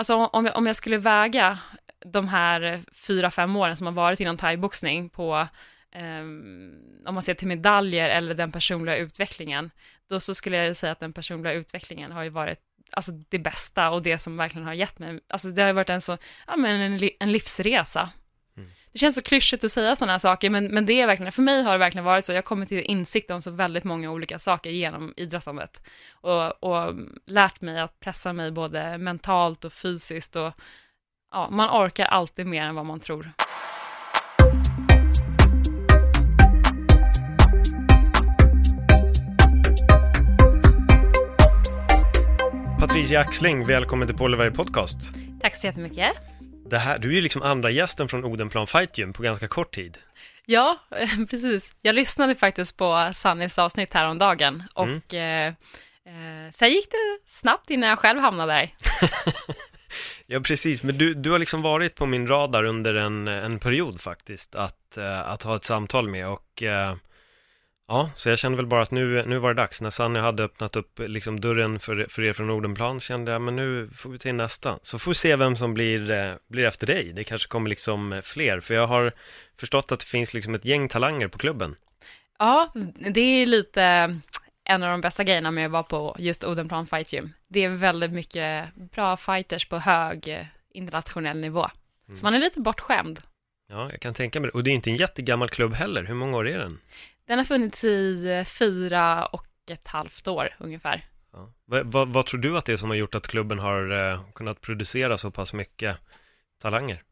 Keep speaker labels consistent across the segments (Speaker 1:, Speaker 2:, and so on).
Speaker 1: Alltså om jag, om jag skulle väga de här fyra, fem åren som har varit inom thaiboxning på, eh, om man ser till medaljer eller den personliga utvecklingen, då så skulle jag säga att den personliga utvecklingen har ju varit alltså det bästa och det som verkligen har gett mig, alltså det har ju varit en så, ja men en, en livsresa. Det känns så klyschigt att säga sådana här saker, men, men det är verkligen, för mig har det verkligen varit så, jag har kommit till insikt om så väldigt många olika saker genom idrottandet. Och, och lärt mig att pressa mig både mentalt och fysiskt och ja, man orkar alltid mer än vad man tror.
Speaker 2: Patricia Axling, välkommen till Polarberg Podcast.
Speaker 1: Tack så jättemycket.
Speaker 2: Det här, du är ju liksom andra gästen från Odenplan Fight Gym på ganska kort tid.
Speaker 1: Ja, precis. Jag lyssnade faktiskt på Sannys avsnitt häromdagen och mm. eh, eh, sen gick det snabbt innan jag själv hamnade där.
Speaker 2: ja, precis. Men du, du har liksom varit på min radar under en, en period faktiskt att, eh, att ha ett samtal med och eh, Ja, så jag kände väl bara att nu, nu var det dags. När Sanny hade öppnat upp liksom dörren för, för er från Nordenplan kände jag, men nu får vi till nästa. Så får vi se vem som blir, eh, blir efter dig. Det kanske kommer liksom fler, för jag har förstått att det finns liksom ett gäng talanger på klubben.
Speaker 1: Ja, det är lite en av de bästa grejerna med att vara på just Odenplan Fight Gym. Det är väldigt mycket bra fighters på hög eh, internationell nivå. Mm. Så man är lite bortskämd.
Speaker 2: Ja, jag kan tänka mig det. Och det är inte en jättegammal klubb heller. Hur många år är den?
Speaker 1: Den har funnits i eh, fyra och ett halvt år ungefär.
Speaker 2: Ja. Vad, vad, vad, tror du att det är som har gjort att klubben har eh, kunnat producera så pass mycket talanger?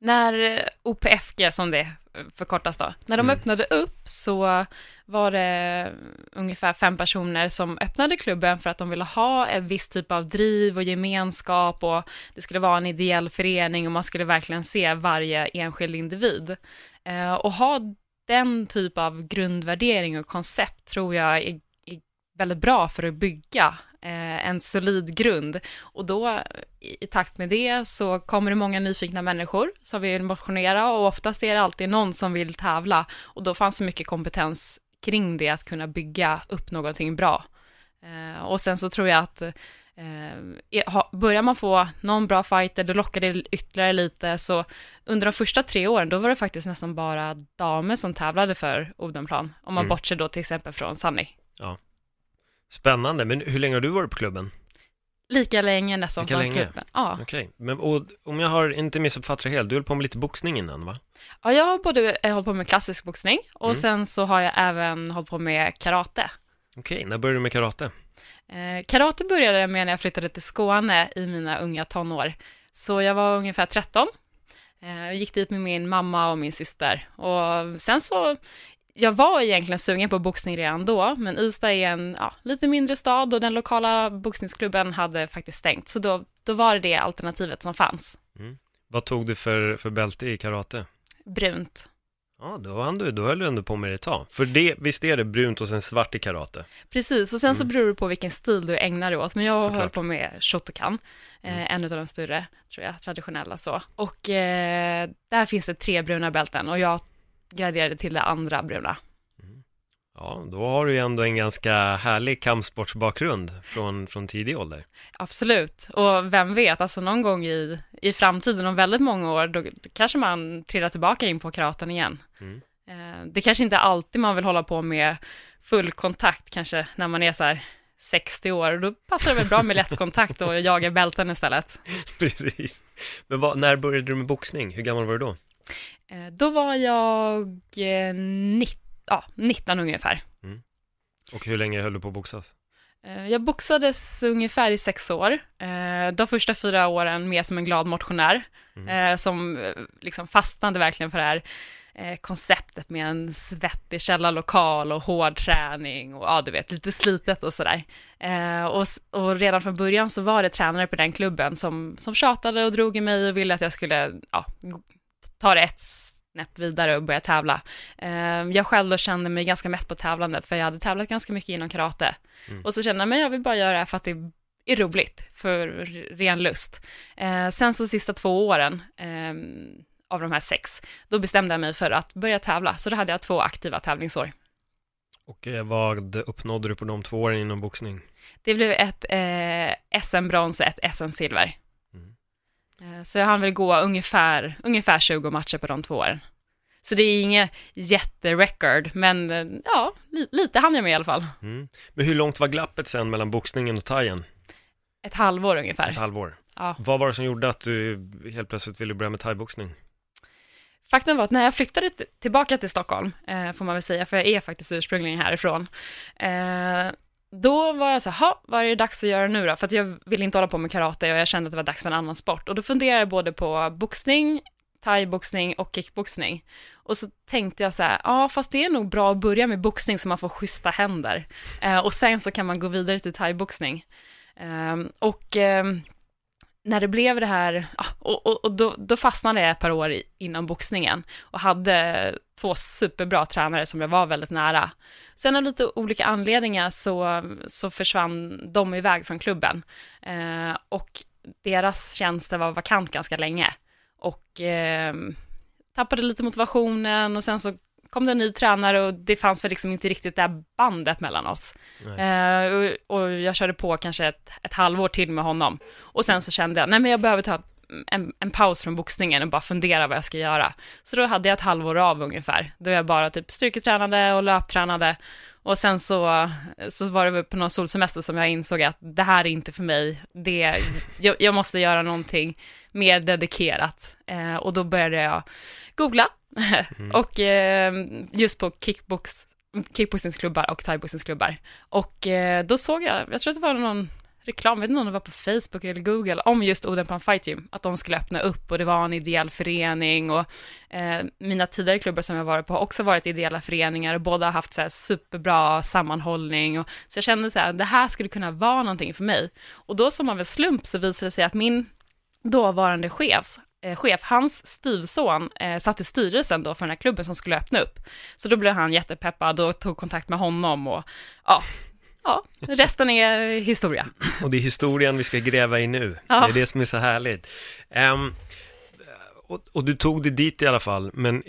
Speaker 1: När eh, OPFG, som det förkortas då, när de mm. öppnade upp så var det ungefär fem personer som öppnade klubben för att de ville ha en viss typ av driv och gemenskap och det skulle vara en ideell förening och man skulle verkligen se varje enskild individ. och ha den typ av grundvärdering och koncept tror jag är, är väldigt bra för att bygga eh, en solid grund. Och då i, i takt med det så kommer det många nyfikna människor som vill motionera och oftast är det alltid någon som vill tävla och då fanns det mycket kompetens kring det att kunna bygga upp någonting bra. Eh, och sen så tror jag att Eh, börjar man få någon bra fighter, då lockar det ytterligare lite, så under de första tre åren, då var det faktiskt nästan bara damer som tävlade för Odenplan, om man mm. bortser då till exempel från Sunny. Ja.
Speaker 2: Spännande, men hur länge har du varit på klubben?
Speaker 1: Lika länge nästan Lika som länge. klubben. Ja.
Speaker 2: Okej, men och, om jag har inte missuppfattat det helt, du höll på med lite boxning innan va?
Speaker 1: Ja, jag har både jag hållit på med klassisk boxning och mm. sen så har jag även hållit på med karate.
Speaker 2: Okej, när började du med karate?
Speaker 1: Eh, karate började med när jag flyttade till Skåne i mina unga tonår. Så jag var ungefär 13. Eh, jag gick dit med min mamma och min syster. Och sen så, jag var egentligen sugen på boxning redan då, men Ystad är en ja, lite mindre stad och den lokala boxningsklubben hade faktiskt stängt. Så då, då var det det alternativet som fanns. Mm.
Speaker 2: Vad tog du för, för bälte i karate?
Speaker 1: Brunt.
Speaker 2: Ja, då, hann du, då höll du ändå på med det ett tag. För det, visst är det brunt och sen svart i karate?
Speaker 1: Precis, och sen mm. så beror det på vilken stil du ägnar dig åt. Men jag Såklart. höll på med shotokan, eh, mm. en av de större, tror jag, traditionella så. Och eh, där finns det tre bruna bälten och jag graderade till det andra bruna.
Speaker 2: Ja, då har du ju ändå en ganska härlig kampsportsbakgrund från, från tidig ålder.
Speaker 1: Absolut, och vem vet, alltså någon gång i, i framtiden, om väldigt många år, då, då kanske man trillar tillbaka in på karaten igen. Mm. Eh, det kanske inte alltid man vill hålla på med full kontakt, kanske när man är så här 60 år, då passar det väl bra med lätt kontakt och jaga bälten istället.
Speaker 2: Precis. Men vad, när började du med boxning? Hur gammal var du då?
Speaker 1: Eh, då var jag 90 eh, ja, 19 ungefär. Mm.
Speaker 2: Och hur länge höll du på att boxas?
Speaker 1: Eh, jag boxades ungefär i sex år. Eh, de första fyra åren mer som en glad motionär, mm. Eh, som liksom fastnade verkligen för det här konceptet med en svettig källarlokal och hård träning och ja, du vet, lite slitet och sådär. Och, och redan från början så var det tränare på den klubben som, som tjatade och drog i mig och ville att jag skulle ja, ta det ett snäpp vidare och börja tävla. Eh, jag själv då kände mig ganska mätt på tävlandet, för jag hade tävlat ganska mycket inom karate. Mm. Och så kände jag, men jag vill bara göra det här för att det är roligt, för ren lust. Eh, sen så sista två åren, eh, av de här sex, då bestämde jag mig för att börja tävla, så då hade jag två aktiva tävlingsår.
Speaker 2: Och eh, vad uppnådde du på de två åren inom boxning?
Speaker 1: Det blev ett eh, SM-brons och ett SM-silver. Eh, så jag hann väl gå ungefär, ungefär 20 matcher på de två åren. Så det är inget jätterecord, men eh, ja, li lite hann jag med i alla fall.
Speaker 2: Mm. Men hur långt var glappet sen mellan boxningen och thaien?
Speaker 1: Ett halvår ungefär.
Speaker 2: Ett halvår? Ja. Vad var det som gjorde att du helt plötsligt ville börja med thaiboxning?
Speaker 1: Faktum var att när jag flyttade tillbaka till Stockholm, eh, får man väl säga, för jag är faktiskt ursprungligen härifrån, eh, då var jag så här, vad är det dags att göra nu då? För att jag ville inte hålla på med karate och jag kände att det var dags för en annan sport. Och då funderade jag både på boxning, thaiboxning och kickboxning. Och så tänkte jag så här, ja fast det är nog bra att börja med boxning så man får schyssta händer. Eh, och sen så kan man gå vidare till thaiboxning. Eh, och eh, när det blev det här, ah, och, och, och då, då, fastnade jag ett par år inom boxningen och hade två superbra tränare som jag var väldigt nära. Sen av lite olika anledningar så, så försvann de iväg från klubben eh, och deras tjänster var vakant ganska länge och eh, tappade lite motivationen och sen så kom det en ny tränare och det fanns väl liksom inte riktigt det här bandet mellan oss. Eh, och, och, jag körde på kanske ett, ett halvår till med honom. Och sen så kände jag, nej men jag behöver ta en, en paus från boxningen och bara fundera vad jag ska göra. Så då hade jag ett halvår av ungefär, då jag bara typ styrketränade och löptränade. Och sen så, så var det på någon solsemester som jag insåg att det här är inte för mig, det, jag, jag måste göra någonting mer dedikerat. Eh, och då började jag googla Mm. och eh, just på kickbox, kickboxningsklubbar och thaiboxningsklubbar. Och eh, då såg jag, jag tror att det var någon reklam, jag vet inte om det var på Facebook eller Google, om just Odenplan Fight Gym, att de skulle öppna upp och det var en ideell förening och eh, mina tidigare klubbar som jag varit på har också varit ideella föreningar och båda har haft så här superbra sammanhållning och så jag kände så här, det här skulle kunna vara någonting för mig. Och då som av en slump så visade det sig att min dåvarande chefs eh, chef, hans styvson eh, satt i styrelsen då för den här klubben som skulle öppna upp. Så då blev han jättepeppad och tog kontakt med honom och ja, ja, resten är historia.
Speaker 2: Och det är historien vi ska gräva i nu. Ja. Det är det som är så härligt. Um, och, och, du tog dig dit i alla fall, men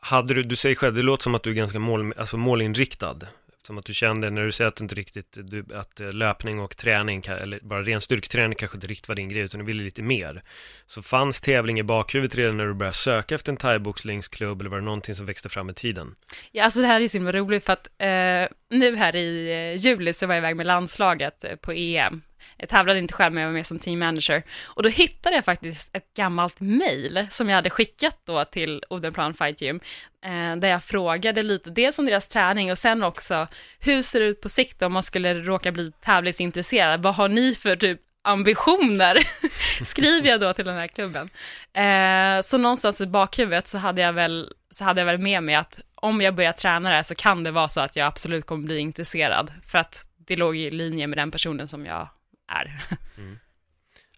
Speaker 2: hade du, du säger själv, det låter som att du är ganska mål, alltså målinriktad. Som att du kände när du säger att du inte riktigt, du, att eh, löpning och träning, eller bara ren styrketräning kanske inte riktigt var din grej, utan du ville lite mer. Så fanns tävling i bakhuvudet redan när du började söka efter en thaiboxningsklubb, eller var det någonting som växte fram med tiden?
Speaker 1: Ja, alltså det här är så himla roligt, för att eh, nu här i eh, juli så var jag iväg med landslaget eh, på EM, jag tävlade inte själv, men jag var med som team manager. Och då hittade jag faktiskt ett gammalt mail som jag hade skickat då till Odenplan Fight Gym, eh, där jag frågade lite, dels om deras träning och sen också, hur ser det ut på sikt om man skulle råka bli tävlingsintresserad? Vad har ni för typ ambitioner, skriver jag då till den här klubben. Eh, så någonstans i bakhuvudet så hade jag väl, så hade jag väl med mig att om jag börjar träna det här så kan det vara så att jag absolut kommer bli intresserad, för att det låg i linje med den personen som jag är. Mm.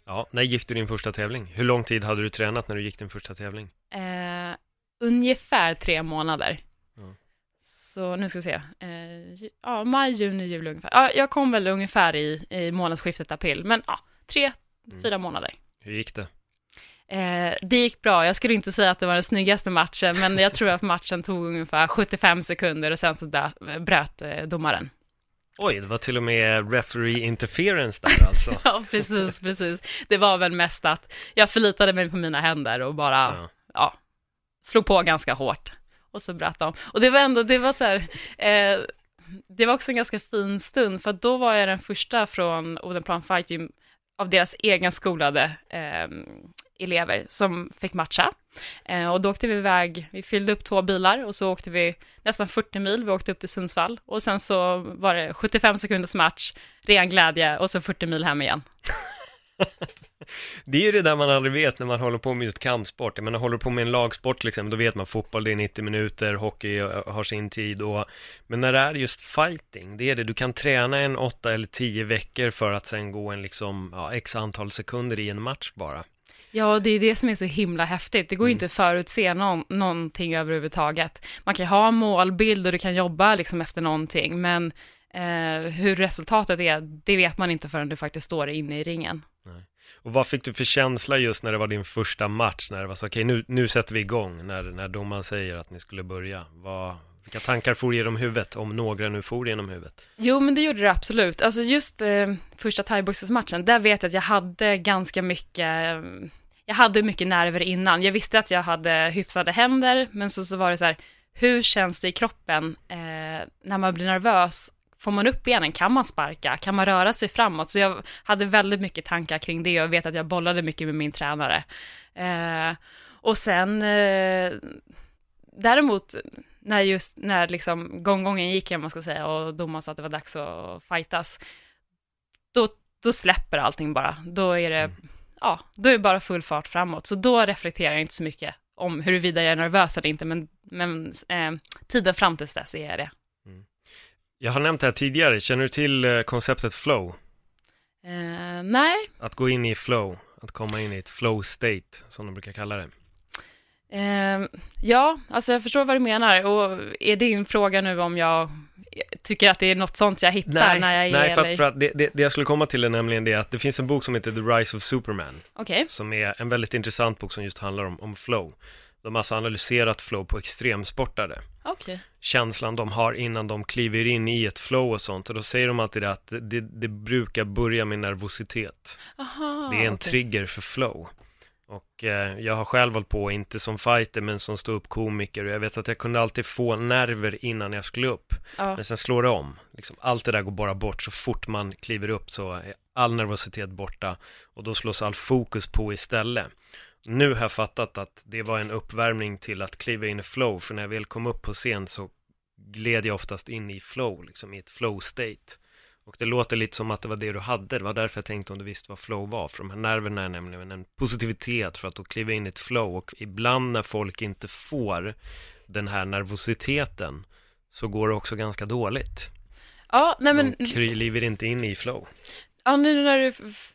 Speaker 2: Ja, när gick du din första tävling? Hur lång tid hade du tränat när du gick din första tävling?
Speaker 1: Eh, ungefär tre månader. Mm. Så nu ska vi se. Eh, ja, maj, juni, juli ungefär. Ja, jag kom väl ungefär i, i månadsskiftet april, men ja, tre, mm. fyra månader.
Speaker 2: Hur gick det?
Speaker 1: Eh, det gick bra. Jag skulle inte säga att det var den snyggaste matchen, men jag tror att matchen tog ungefär 75 sekunder och sen så där, bröt eh, domaren.
Speaker 2: Oj, det var till och med referee interference där alltså.
Speaker 1: ja, precis, precis. Det var väl mest att jag förlitade mig på mina händer och bara, ja, ja slog på ganska hårt. Och så bröt de. Och det var ändå, det var så här, eh, det var också en ganska fin stund, för då var jag den första från Odenplan Fight Gym av deras egen skolade eh, elever som fick matcha. Eh, och då åkte vi iväg, vi fyllde upp två bilar och så åkte vi nästan 40 mil, vi åkte upp till Sundsvall och sen så var det 75 sekunders match, ren glädje och så 40 mil hem igen.
Speaker 2: Det är ju det där man aldrig vet när man håller på med just kampsport. Jag menar, håller du på med en lagsport liksom, då vet man fotboll, det är 90 minuter, hockey har sin tid och... Men när det är just fighting, det är det, du kan träna en åtta eller tio veckor för att sen gå en liksom, ja, x antal sekunder i en match bara.
Speaker 1: Ja, det är det som är så himla häftigt. Det går ju
Speaker 2: Mm.
Speaker 1: inte att förutse någon, någonting överhuvudtaget. Man kan ju ha en målbild och du kan jobba liksom efter någonting, men eh, hur resultatet är, det vet man inte förrän du faktiskt står inne i ringen.
Speaker 2: Och vad fick du för känsla just när det var din första match? När det var så, okej nu, nu sätter vi igång, när, när domaren säger att ni skulle börja. Vad, vilka tankar for genom huvudet, om några nu for genom huvudet?
Speaker 1: Jo, men det gjorde det absolut. Alltså just eh, första thaiboxningsmatchen, där vet jag att jag hade ganska mycket, jag hade mycket nerver innan. Jag visste att jag hade hyfsade händer, men så, så var det så här, hur känns det i kroppen eh, när man blir nervös? Får man upp benen? Kan man sparka? Kan man röra sig framåt? Så jag hade väldigt mycket tankar kring det och vet att jag bollade mycket med min tränare. Eh, och sen, eh, däremot, när just, när liksom gånggången gick, om man ska säga, och domaren sa att det var dags att fightas, då, då släpper allting bara. Då är det, ja, då är det bara full fart framåt. Så då reflekterar jag inte så mycket om huruvida jag är nervös eller inte, men, men eh, tiden fram tills dess är jag det.
Speaker 2: Jag har nämnt det här tidigare, känner du till eh, konceptet flow?
Speaker 1: Eh, nej,
Speaker 2: Att gå in i flow, att komma in i ett flow state, som de brukar kalla det.
Speaker 1: Eh, ja, alltså jag förstår vad du menar. Och är din fråga nu om jag tycker att det är något sånt jag hittar när jag är...
Speaker 2: nej för att, för att det, det, det jag skulle komma till är nämligen det att det finns en bok som heter The Rise of Superman,
Speaker 1: Okej,
Speaker 2: som är en väldigt intressant bok som just handlar om, om flow. De har alltså analyserat flow på extremsportare.
Speaker 1: okej.
Speaker 2: Känslan de har innan de kliver in i ett flow och sånt. Och då säger de alltid det att det, det brukar börja med nervositet.
Speaker 1: Aha,
Speaker 2: Det är en
Speaker 1: okej.
Speaker 2: trigger för flow. Och eh, jag har själv hållit på, inte som fighter, men som stå upp komiker och jag vet att jag kunde alltid få nerver innan jag skulle upp.
Speaker 1: Ja.
Speaker 2: Men sen slår det om. Liksom, allt det där går bara bort. Så fort man kliver upp så är all nervositet borta och då slås all fokus på istället. Nu har jag fattat att det var en uppvärmning till att kliva in i flow, för när jag väl kom upp på scen så gled jag oftast in i flow, liksom i ett flow state. Och det låter lite som att det var det du hade, det var därför jag tänkte om du visste vad flow var, för de här nerverna är nämligen en positivitet för att då kliva in i ett flow och ibland när folk inte får den här nervositeten så går det också ganska dåligt.
Speaker 1: Ja, nej men,
Speaker 2: De kliver inte in i flow.
Speaker 1: ja, nu när du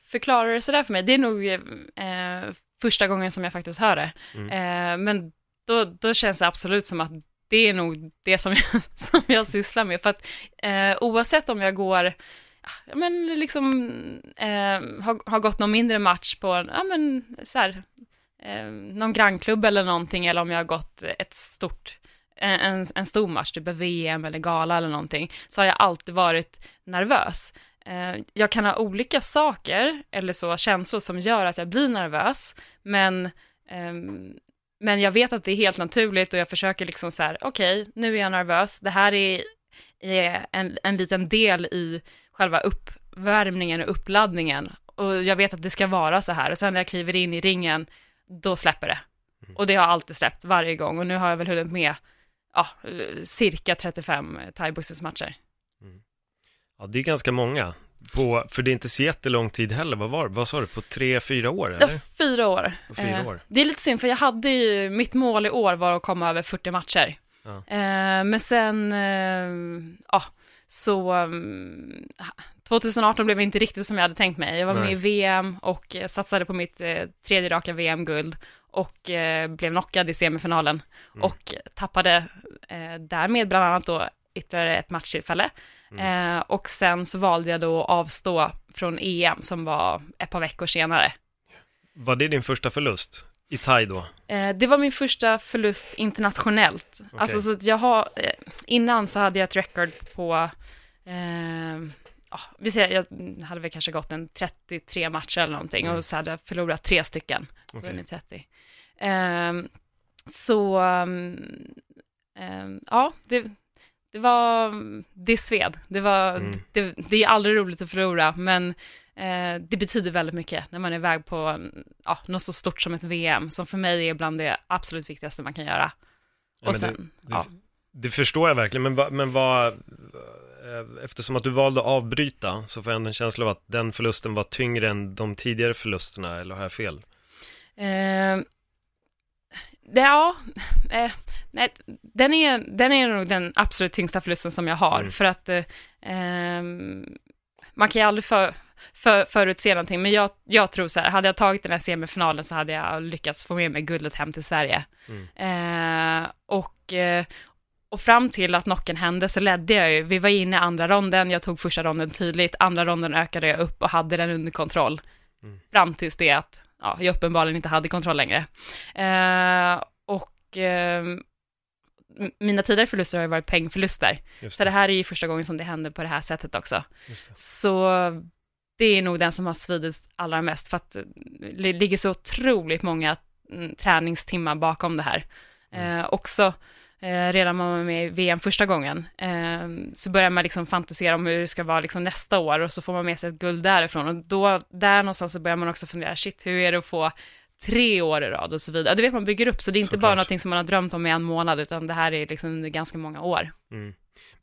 Speaker 1: förklarar det sådär för mig, det är nog eh, första gången som jag faktiskt hör det.
Speaker 2: Mm.
Speaker 1: Eh, men då, då känns det absolut som att det är nog det som jag, som jag sysslar med. För att eh, oavsett om jag går, ja, men liksom, eh, har, har gått någon mindre match på, ja men så här, eh, någon grannklubb eller någonting, eller om jag har gått ett stort, en, en, stor match, typ VM eller gala eller någonting, så har jag alltid varit nervös. Eh, jag kan ha olika saker, eller så, känslor som gör att jag blir nervös, men ehm, men jag vet att det är helt naturligt och jag försöker liksom så här, okej, nu är jag nervös. Det här är, är en, en liten del i själva uppvärmningen och uppladdningen. Och jag vet att det ska vara så här. Och sen när jag kliver in i ringen, då släpper det. Och det har alltid släppt varje gång. Och nu har jag väl hunnit med, ja, cirka 35 thaiboxningsmatcher.
Speaker 2: Ja, det är ganska många. På, för det är inte så jättelång tid heller. Vad var? Vad sa du? På tre, fyra år
Speaker 1: Ja,
Speaker 2: eller?
Speaker 1: fyra år.
Speaker 2: Fyra
Speaker 1: Eh,
Speaker 2: år.
Speaker 1: Det är lite synd, för jag hade ju, mitt mål i år var att komma över 40 matcher.
Speaker 2: Ja.
Speaker 1: Eh, men sen, eh, ja, så mm, 2018 blev inte riktigt som jag hade tänkt mig. Jag var med
Speaker 2: Nej.
Speaker 1: i VM och eh, satsade på mitt eh, tredje raka VM-guld och eh, blev knockad i semifinalen
Speaker 2: Mm.
Speaker 1: och tappade eh, därmed bland annat då ytterligare ett matchtillfälle.
Speaker 2: Mm.
Speaker 1: Eh, och sen så valde jag då att avstå från EM som var ett par veckor senare.
Speaker 2: Var det din första förlust? I thai då?
Speaker 1: Eh, det var min första förlust internationellt. Alltså så att jag har, eh, innan så hade jag ett record på, eh, ja, vi säger, jag hade väl kanske gått en 33 matcher eller någonting
Speaker 2: Mm.
Speaker 1: och så hade jag förlorat tre stycken,
Speaker 2: Okej.
Speaker 1: vunnit 30. Ehm, så, ehm, ehm, ja, det, det var, det sved. Det var,
Speaker 2: Mm.
Speaker 1: det, det är aldrig roligt att förlora, men eh, det betyder väldigt mycket när man är iväg på ja, något så stort som ett VM, som för mig är bland det absolut viktigaste man kan göra.
Speaker 2: Ja,
Speaker 1: Och sen,
Speaker 2: det,
Speaker 1: ja.
Speaker 2: det förstår jag verkligen, men, va, men vad, eh, eftersom att du valde att avbryta så får jag ändå en känsla av att den förlusten var tyngre än de tidigare förlusterna, eller har jag fel?
Speaker 1: Eh, det, ja, eh, nej, den, är, den är nog den absolut tyngsta förlusten som jag har,
Speaker 2: Mm.
Speaker 1: för att eh, ehm, man kan ju aldrig för, för, förutse någonting, men jag, jag tror så här, hade jag tagit den här semifinalen så hade jag lyckats få med mig guldet hem till Sverige.
Speaker 2: Mm.
Speaker 1: Eh, och, eh, och fram till att knocken hände så ledde jag ju, vi var inne i andra ronden, jag tog första ronden tydligt, andra ronden ökade jag upp och hade den under kontroll.
Speaker 2: Mm.
Speaker 1: Fram tills det att ja, jag uppenbarligen inte hade kontroll längre. Eh, och eh, mina tidigare förluster har ju varit pengförluster,
Speaker 2: Just
Speaker 1: så det här är ju första gången som det händer på det här sättet också.
Speaker 2: det.
Speaker 1: Så det är nog den som har svidit allra mest, för att det ligger så otroligt många mm, träningstimmar bakom det här.
Speaker 2: Mm.
Speaker 1: Eh, också, eh, redan man var med i VM första gången, eh, så börjar man liksom fantisera om hur det ska vara liksom nästa år, och så får man med sig ett guld därifrån, och då, där någonstans så börjar man också fundera, shit, hur är det att få tre år i rad och så vidare. Du vet, man bygger upp, så det är inte bara
Speaker 2: Såklart.
Speaker 1: någonting som man har drömt om i en månad, utan det här är liksom ganska många år.
Speaker 2: Mm.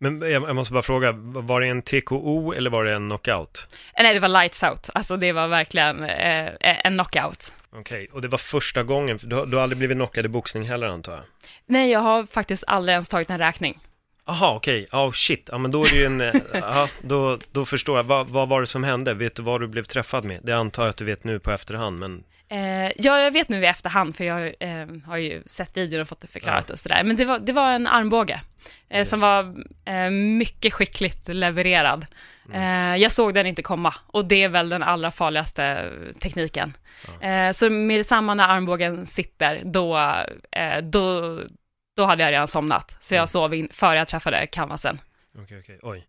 Speaker 2: Men jag, jag måste bara fråga, var det en TKO eller var det en knockout?
Speaker 1: Eh, Nej, det var lights out, alltså det var verkligen eh, en knockout.
Speaker 2: Okej, och det var första gången, du, har- du har aldrig blivit knockad i boxning heller antar jag?
Speaker 1: Nej, jag har faktiskt aldrig ens tagit en räkning.
Speaker 2: Aha, okej, oh shit, ja men då är det ju en, eh, ja, då, då förstår jag, vad, vad var det som hände? Vet du vad du blev träffad med? Det antar jag att du vet nu på efterhand, men
Speaker 1: Eh, ja, jag vet nu i efterhand, för jag eh, har ju sett videon och fått det förklarat och sådär. Men det var, det var en armbåge eh, som var eh, mycket skickligt levererad. Eh, jag såg den inte komma och det är väl den allra farligaste tekniken. Eh, så med detsamma när armbågen sitter, då, då, då hade jag redan somnat. Så jag
Speaker 2: Mm.
Speaker 1: sov in, före jag träffade canvasen.
Speaker 2: okej, okej, oj.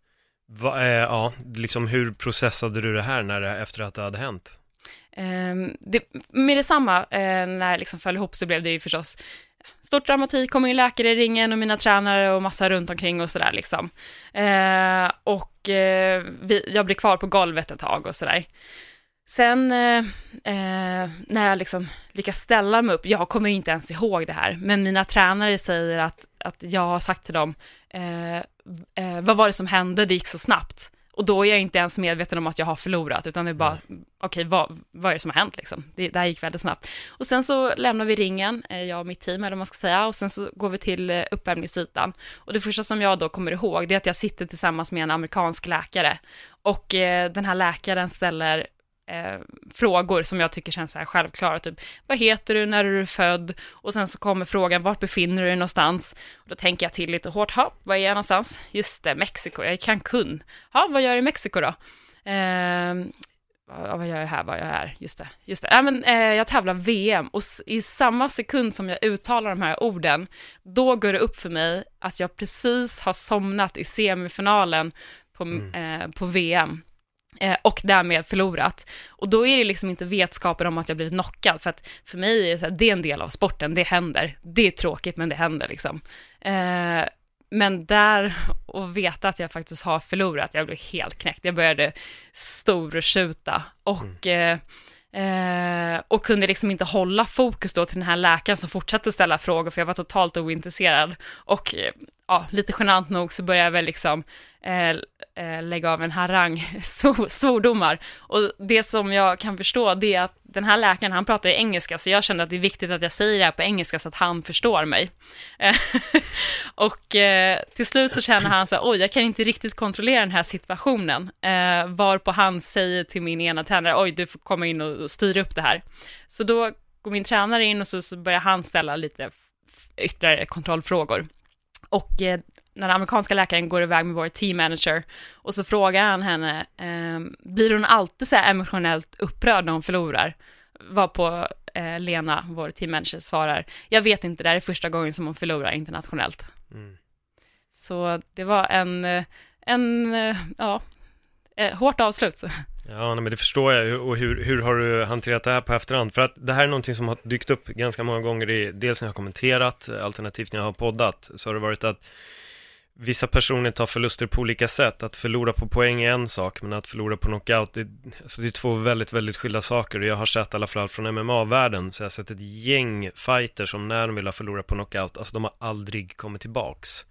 Speaker 2: Va, ja, liksom hur processade du det här när det, efter att det hade hänt?
Speaker 1: Ehm, det, med detsamma, eh, när det liksom föll ihop så blev det ju förstås stort dramatik, kom in läkare i ringen och mina tränare och massa runt omkring och sådär liksom. Eh, och eh, vi, jag blev kvar på golvet ett tag och sådär. Sen eh, eh, när jag liksom lyckas ställa mig upp, jag kommer ju inte ens ihåg det här, men mina tränare säger att, att jag har sagt till dem, eh, eh, vad var det som hände, det gick så snabbt. Och då är jag inte ens medveten om att jag har förlorat, utan det är bara, okej, vad, vad är det som har hänt liksom? Det, det här gick väldigt snabbt. Och sen så lämnar vi ringen, eh, jag och mitt team, eller vad man ska säga, och sen så går vi till eh, uppvärmningsytan. Och det första som jag då kommer ihåg, det är att jag sitter tillsammans med en amerikansk läkare. Och eh, den här läkaren ställer eh, frågor som jag tycker känns så här självklara, typ vad heter du, när är du född? Och sen så kommer frågan, vart befinner du dig någonstans? Och då tänker jag till lite hårt, ha, var är jag någonstans? Just det, Mexiko, jag är i Cancun. Ja, vad gör jag i Mexiko då? Eh, vad vad gör jag här, vad gör jag här? Just det, just det. Ja, men, eh, jag tävlar VM och i samma sekund som jag uttalar de här orden, då går det upp för mig att jag precis har somnat i semifinalen på, eh, på VM och därmed förlorat. Och då är det liksom inte vetskapen om att jag blivit knockad, för att för mig är det, så här, det är en del av sporten, det händer. Det är tråkigt, men det händer liksom. Eh, men där, och veta att jag faktiskt har förlorat, jag blev helt knäckt. Jag började stortjuta och, eh, eh, och kunde liksom inte hålla fokus då till den här läkaren som fortsatte ställa frågor, för jag var totalt ointresserad. Och eh, ja, lite genant nog så började jag väl liksom Eh, eh, lägga av en harang svordomar. Och det som jag kan förstå, det är att den här läkaren, han pratar ju engelska, så jag kände att det är viktigt att jag säger det här på engelska så att han förstår mig. Eh, och eh, till slut så känner han så här, oj, jag kan inte riktigt kontrollera den här situationen. Eh, varpå han säger till min ena tränare, oj, du får komma in och, styra upp det här. Så då går min tränare in och så, så börjar han ställa lite ytterligare kontrollfrågor. Och eh, när den amerikanska läkaren går iväg med vår team manager och så frågar han henne, eh, blir hon alltid så här emotionellt upprörd när hon förlorar? Varpå eh, Lena, vår team manager, svarar, jag vet inte, det här är första gången som hon förlorar internationellt.
Speaker 2: Mm.
Speaker 1: Så det var en, eh, en eh, ja, eh, hårt avslut.
Speaker 2: Ja, nej, men det förstår jag. Och hur, hur har du hanterat det här på efterhand? För att det här är någonting som har dykt upp ganska många gånger, i, dels när jag har kommenterat, alternativt när jag har poddat, så har det varit att vissa personer tar förluster på olika sätt. Att förlora på poäng är en sak, men att förlora på knockout, det, alltså det är två väldigt, väldigt skilda saker. Och jag har sett i alla fall från MMA-världen, så jag har sett ett gäng fighter som när de vill ha förlorat på knockout, alltså de har aldrig kommit tillbaks.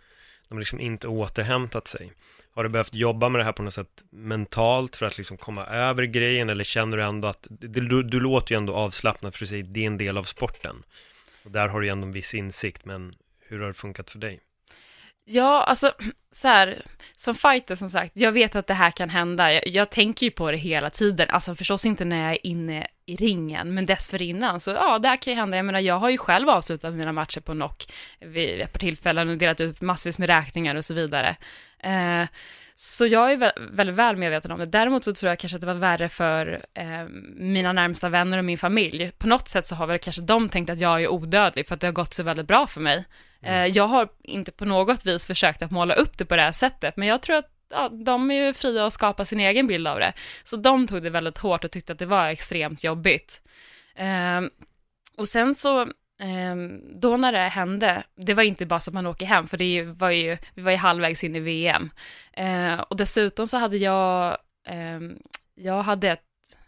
Speaker 2: De har liksom inte återhämtat sig. Har du behövt jobba med det här på något sätt mentalt för att liksom komma över grejen eller känner du ändå att, du, du låter ju ändå avslappnad för att säga det är en del av sporten. Och där har du ju ändå en viss insikt, men hur har det funkat för dig?
Speaker 1: Ja, alltså så här, som fighter som sagt, jag vet att det här kan hända. Jag, jag, tänker ju på det hela tiden, alltså förstås inte när jag är inne i ringen, men dessförinnan så ja, det här kan ju hända. Jag menar, jag har ju själv avslutat mina matcher på knock vid ett par tillfällen och delat ut massvis med räkningar och så vidare. Eh, så jag är väldigt väl medveten om det. Däremot så tror jag kanske att det var värre för eh, mina närmsta vänner och min familj. På något sätt så har väl kanske de tänkt att jag är odödlig för att det har gått så väldigt bra för mig. Mm. Eh, jag har inte på något vis försökt att måla upp det på det här sättet, men jag tror att ja, de är ju fria att skapa sin egen bild av det. Så de tog det väldigt hårt och tyckte att det var extremt jobbigt. Eh, och sen så Ehm, då när det hände, det var inte bara så att man åker hem, för det var ju, vi var ju halvvägs in i VM. Ehm, och dessutom så hade jag, ehm, jag hade ett,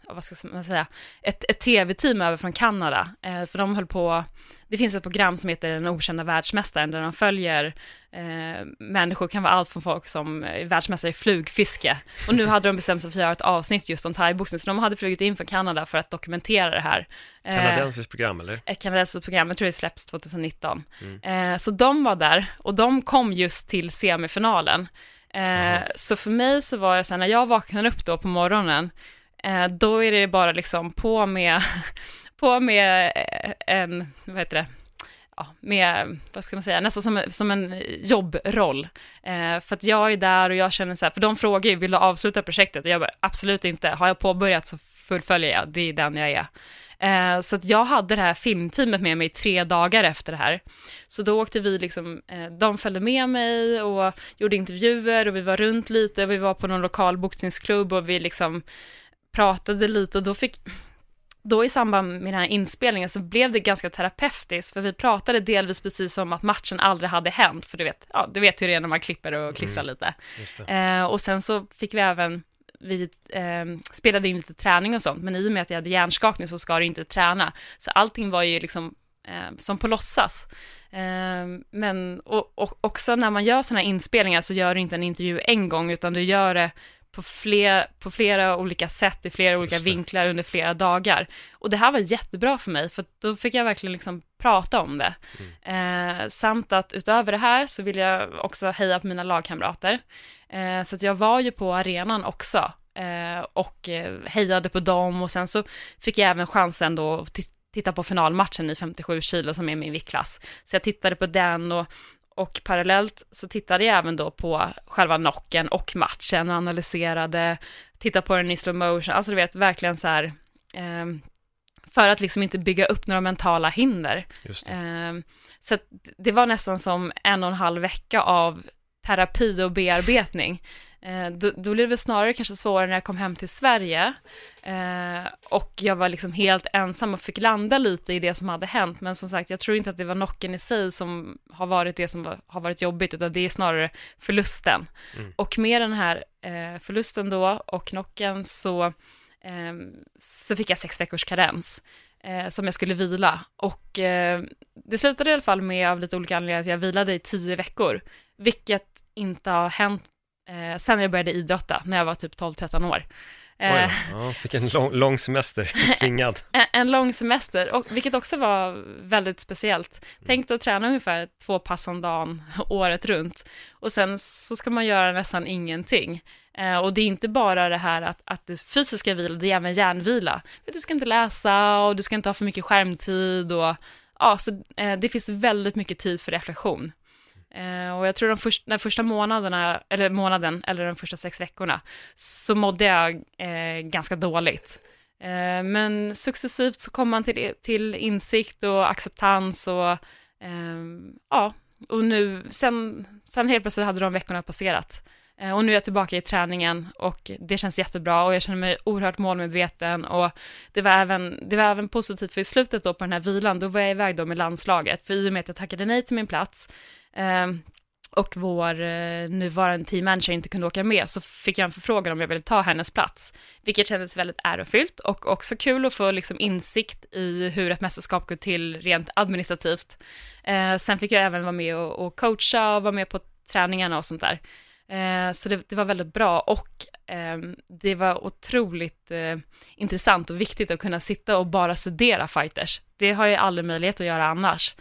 Speaker 1: vad ska man säga, ett, ett tv-team över från Kanada, för de höll på, det finns ett program som heter Den okända världsmästaren, där de följer eh, människor, kan vara allt från folk som är världsmästare i flugfiske, och nu hade de bestämt sig för att göra ett avsnitt just om thaiboxning, så de hade flugit in från Kanada för att dokumentera det här.
Speaker 2: Eh, kanadensiskt program eller?
Speaker 1: Ett kanadensiskt program, jag tror det släpps 2019. Mm. Eh, så de var där, och de kom just till semifinalen. Eh, så för mig så var det så här, när jag vaknade upp då på morgonen, eh, Eh, då är det bara liksom på med på med eh, en, vad heter det, ja, med, vad ska man säga, nästan som, som en jobbroll. Eh, för att jag är där och jag känner så här, för de frågar ju, vill du avsluta projektet? Och jag bara, absolut inte, har jag påbörjat så fullföljer jag, det är den jag är. Eh, så att jag hade det här filmteamet med mig tre dagar efter det här. Så då åkte vi liksom, eh, de följde med mig och gjorde intervjuer och vi var runt lite och vi var på någon lokal boxningsklubb och vi liksom pratade lite och då fick, då i samband med den här inspelningen så blev det ganska terapeutiskt, för vi pratade delvis precis som att matchen aldrig hade hänt, för du vet, ja, du vet hur det är när man klipper och klistrar mm, lite. Eh, och sen så fick vi även, vi eh, spelade in lite träning och sånt, men i och med att jag hade hjärnskakning så ska du inte träna, så allting var ju liksom eh, som på låtsas. Eh, men och, och också när man gör sådana här inspelningar så gör du inte en intervju en gång, utan du gör det på, fler, på flera olika sätt, i flera olika vinklar under flera dagar. Och det här var jättebra för mig, för då fick jag verkligen liksom prata om det. Mm. Eh, samt att utöver det här så vill jag också heja på mina lagkamrater. Eh, så att jag var ju på arenan också eh, och eh, hejade på dem och sen så fick jag även chansen då att titta på finalmatchen i 57 kilo som är min viktklass. Så jag tittade på den och och parallellt så tittade jag även då på själva knocken och matchen och analyserade, tittade på den i slow motion, alltså du vet verkligen så här, eh, för att liksom inte bygga upp några mentala hinder. Eh, så det var nästan som en och en halv vecka av terapi och bearbetning. Eh, då, då blev det snarare kanske svårare när jag kom hem till Sverige eh, och jag var liksom helt ensam och fick landa lite i det som hade hänt. Men som sagt, jag tror inte att det var knocken i sig som har varit det som var, har varit jobbigt, utan det är snarare förlusten. Mm. Och med den här eh, förlusten då och knocken så, eh, så fick jag sex veckors karens eh, som jag skulle vila. Och eh, det slutade i alla fall med, av lite olika anledningar, att jag vilade i tio veckor, vilket inte har hänt eh, sen jag började idrotta, när jag var typ 12-13 år.
Speaker 2: Eh, ja, fick en lång, lång semester, tvingad.
Speaker 1: En, en, lång semester, och, vilket också var väldigt speciellt. Tänk att träna ungefär två pass om dagen, året runt, och sen så ska man göra nästan ingenting. Eh, och det är inte bara det här att, att du fysiskt ska vila, det är även hjärnvila. Du ska inte läsa och du ska inte ha för mycket skärmtid och ja, så eh, det finns väldigt mycket tid för reflektion. Eh, och jag tror de först, den första månaderna, eller månaden, eller de första sex veckorna, så mådde jag eh, ganska dåligt. Eh, men successivt så kom man till, till insikt och acceptans och eh, ja, och nu, sen, sen helt plötsligt hade de veckorna passerat. Eh, och nu är jag tillbaka i träningen och det känns jättebra och jag känner mig oerhört målmedveten och det var även, det var även positivt för i slutet då på den här vilan, då var jag iväg då med landslaget, för i och med att jag tackade nej till min plats Ehm, och vår eh, nuvarande teammanager inte kunde åka med, så fick jag en förfrågan om jag ville ta hennes plats, vilket kändes väldigt ärofyllt och också kul att få liksom insikt i hur ett mästerskap går till rent administrativt. Eh, sen fick jag även vara med och, och coacha och vara med på träningarna och sånt där. Eh, så det, det, var väldigt bra och eh, det var otroligt eh, intressant och viktigt att kunna sitta och bara studera fighters. Det har jag aldrig möjlighet att göra annars.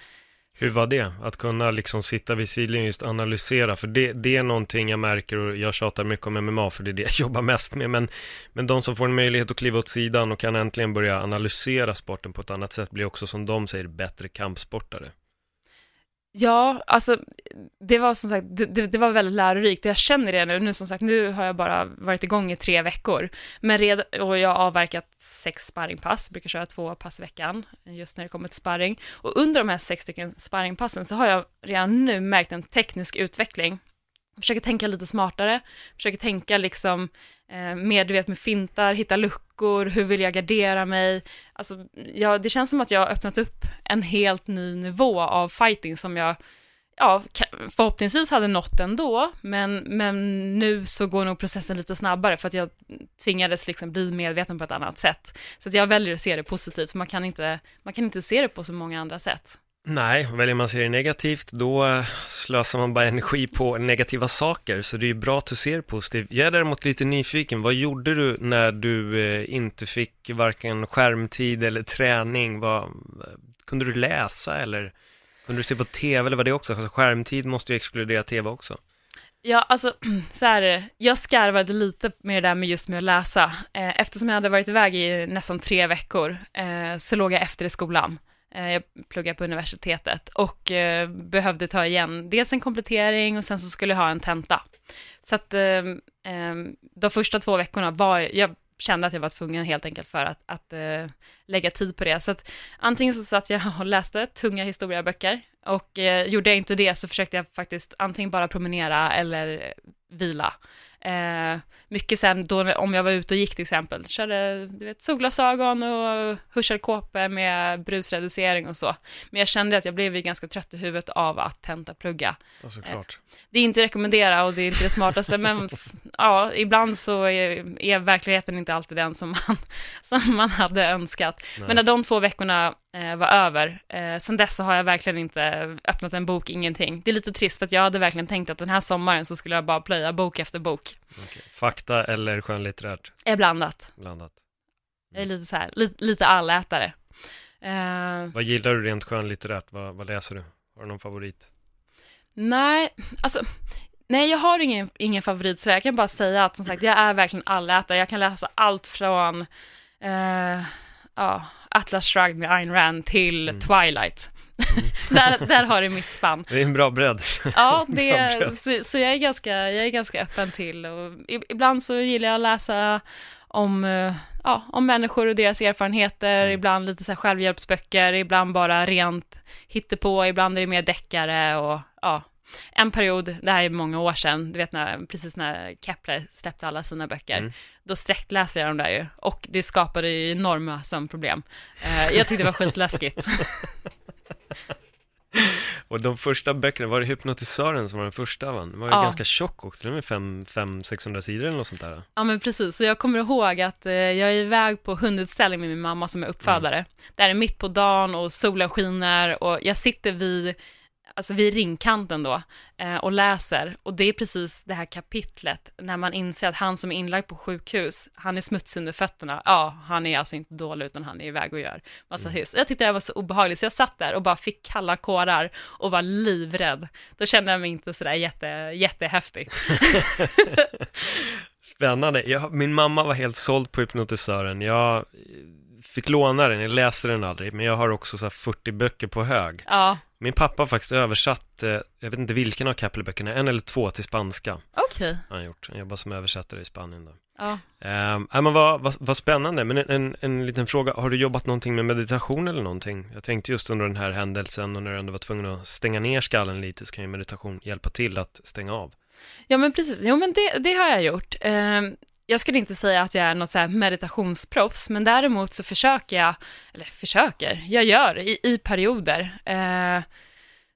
Speaker 2: Hur var det? Att kunna liksom sitta vid sidlinjen just analysera, för det, det är någonting jag märker och jag tjatar mycket om MMA för det är det jag jobbar mest med, men, men de som får en möjlighet att kliva åt sidan och kan äntligen börja analysera sporten på ett annat sätt blir också som de säger bättre kampsportare.
Speaker 1: Ja, alltså det var som sagt, det, det, var väldigt lärorikt och jag känner det nu, nu som sagt, nu har jag bara varit igång i tre veckor, men redan, och jag har avverkat sex sparringpass, brukar köra två pass i veckan, just när det kommer till sparring, och under de här sex stycken sparringpassen så har jag redan nu märkt en teknisk utveckling försöker tänka lite smartare, försöker tänka liksom eh, mer, du vet, med fintar, hitta luckor, hur vill jag gardera mig? Alltså, ja, det känns som att jag har öppnat upp en helt ny nivå av fighting som jag, ja, förhoppningsvis hade nått ändå, men, men nu så går nog processen lite snabbare för att jag tvingades liksom bli medveten på ett annat sätt. Så att jag väljer att se det positivt, för man kan inte, man kan inte se det på så många andra sätt.
Speaker 2: Nej, väljer man se det negativt då eh, slösar man bara energi på negativa saker, så det är bra att du ser positivt. Jag är däremot lite nyfiken, vad gjorde du när du eh, inte fick varken skärmtid eller träning? Vad, eh, kunde du läsa eller kunde du se på tv eller var det också? Alltså, skärmtid måste ju exkludera tv också.
Speaker 1: Ja, alltså så här jag skarvade lite med det där med just med att läsa. Eftersom jag hade varit iväg i nästan tre veckor så låg jag efter i skolan. Eh, jag pluggade på universitetet och eh, behövde ta igen dels en komplettering och sen så skulle jag ha en tenta. Så att ehm, ehm, de första två veckorna var jag kände att jag var tvungen helt enkelt för att, att eh, lägga tid på det. Så att antingen så satt jag och läste tunga historieböcker och gjorde jag inte det så försökte jag faktiskt antingen bara promenera eller vila. Eh, mycket sen då, om jag var ute och gick till exempel, körde du vet, solglasögon och hörselkåpor med brusreducering och så. Men jag kände att jag blev ju ganska trött i huvudet av att tentaplugga.
Speaker 2: Ja, såklart. Eh,
Speaker 1: det är inte att rekommendera och det är inte det smartaste, men ja, ibland så är, är, verkligheten inte alltid den som man, som man hade önskat. Nej. Men när de två veckorna var över, eh, sen dess så har jag verkligen inte öppnat en bok, ingenting. Det är lite trist för att jag hade verkligen tänkt att den här sommaren så skulle jag bara plöja bok efter bok.
Speaker 2: Okay. Fakta eller skönlitterärt?
Speaker 1: Är blandat.
Speaker 2: Blandat.
Speaker 1: Mm. Jag är lite så här, li, lite allätare.
Speaker 2: Uh, vad gillar du rent skönlitterärt? Vad, vad läser du? Har du någon favorit?
Speaker 1: Nej, alltså Nej, jag har ingen, ingen favorit så jag kan bara säga att som sagt, jag är verkligen allätare. Jag kan läsa allt från uh, ja, Atlas Shrugged med Ayn Rand till mm. Twilight. Mm. där, där har du mitt spann.
Speaker 2: Det är en bra bredd.
Speaker 1: Ja, det är, så, så, jag, är ganska, jag är ganska öppen till och ibland så gillar jag att läsa om, eh, ja, om människor och deras erfarenheter, mm. ibland lite så här självhjälpsböcker, ibland bara rent hittepå, ibland är det mer deckare och ja, en period, det här är många år sedan, du vet när, precis när Kepler släppte alla sina böcker, mm. då sträckläste jag dem där ju, och det skapade ju enorma sömnproblem. Eh, jag tyckte det var skitläskigt.
Speaker 2: Och de första böckerna, var det Hypnotisören som var den första va? Den var ju ja. ganska tjock också, den är 500-600 sidor eller något sånt där.
Speaker 1: Ja men precis, så jag kommer ihåg att eh, jag är iväg på hundutställning med min mamma som är uppfödare. Mm. Det är mitt på dagen och solen skiner och jag sitter vid alltså vid ringkanten då, eh, och läser. Och det är precis det här kapitlet, när man inser att han som är inlagd på sjukhus, han är smutsig under fötterna. Ja, han är alltså inte dålig, utan han är iväg och gör massa mm. hyss. Jag tyckte det var så obehagligt, så jag satt där och bara fick kalla kårar och var livrädd. Då kände jag mig inte sådär jätte, jättehäftig.
Speaker 2: Spännande. Jag, min mamma var helt såld på hypnotisören. Jag fick låna den, jag läste den aldrig, men jag har också så 40 böcker på hög.
Speaker 1: Ja.
Speaker 2: Min pappa har faktiskt översatt, eh, jag vet inte vilken av Kepler-böckerna, en eller två till spanska.
Speaker 1: Okej. Okay.
Speaker 2: Han gjort, han jobbar som översättare i Spanien då.
Speaker 1: Ja.
Speaker 2: Eh, men vad, vad, vad spännande, men en, en, en, liten fråga, har du jobbat någonting med meditation eller någonting? Jag tänkte just under den här händelsen och när du ändå var tvungen att stänga ner skallen lite så kan ju meditation hjälpa till att stänga av.
Speaker 1: Ja men precis, jo men det, det har jag gjort. Eh, jag skulle inte säga att jag är något så här meditationsproffs, men däremot så försöker jag, eller försöker, jag gör i, i perioder. Eh,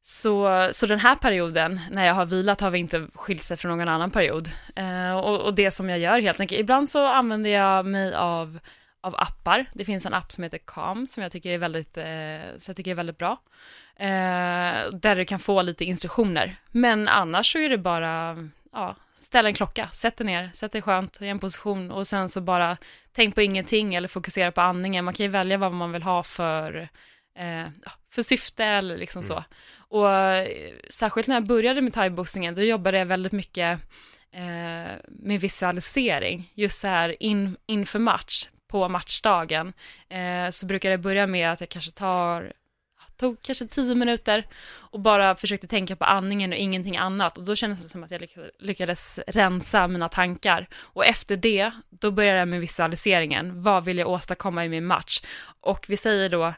Speaker 1: så, så den här perioden, när jag har vilat, har vi inte skilt sig från någon annan period. Eh, och, och, det som jag gör helt enkelt, ibland så använder jag mig av, av appar. Det finns en app som heter Calm, som jag tycker är väldigt, eh, så jag tycker är väldigt bra. Eh, där du kan få lite instruktioner. Men annars så är det bara, ja, ställ en klocka, sätt dig ner, sätt dig skönt i en position och sen så bara tänk på ingenting eller fokusera på andningen. Man kan ju välja vad man vill ha för, eh, för syfte eller liksom mm. så. Och eh, särskilt när jag började med thaiboxningen, då jobbade jag väldigt mycket eh, med visualisering, just så här in, inför match, på matchdagen, eh, så brukar det börja med att jag kanske tar tog kanske tio minuter och bara försökte tänka på andningen och ingenting annat. Och då kändes det som att jag lyckades rensa mina tankar. Och efter det, då började jag med visualiseringen. Vad vill jag åstadkomma i min match? Och vi säger då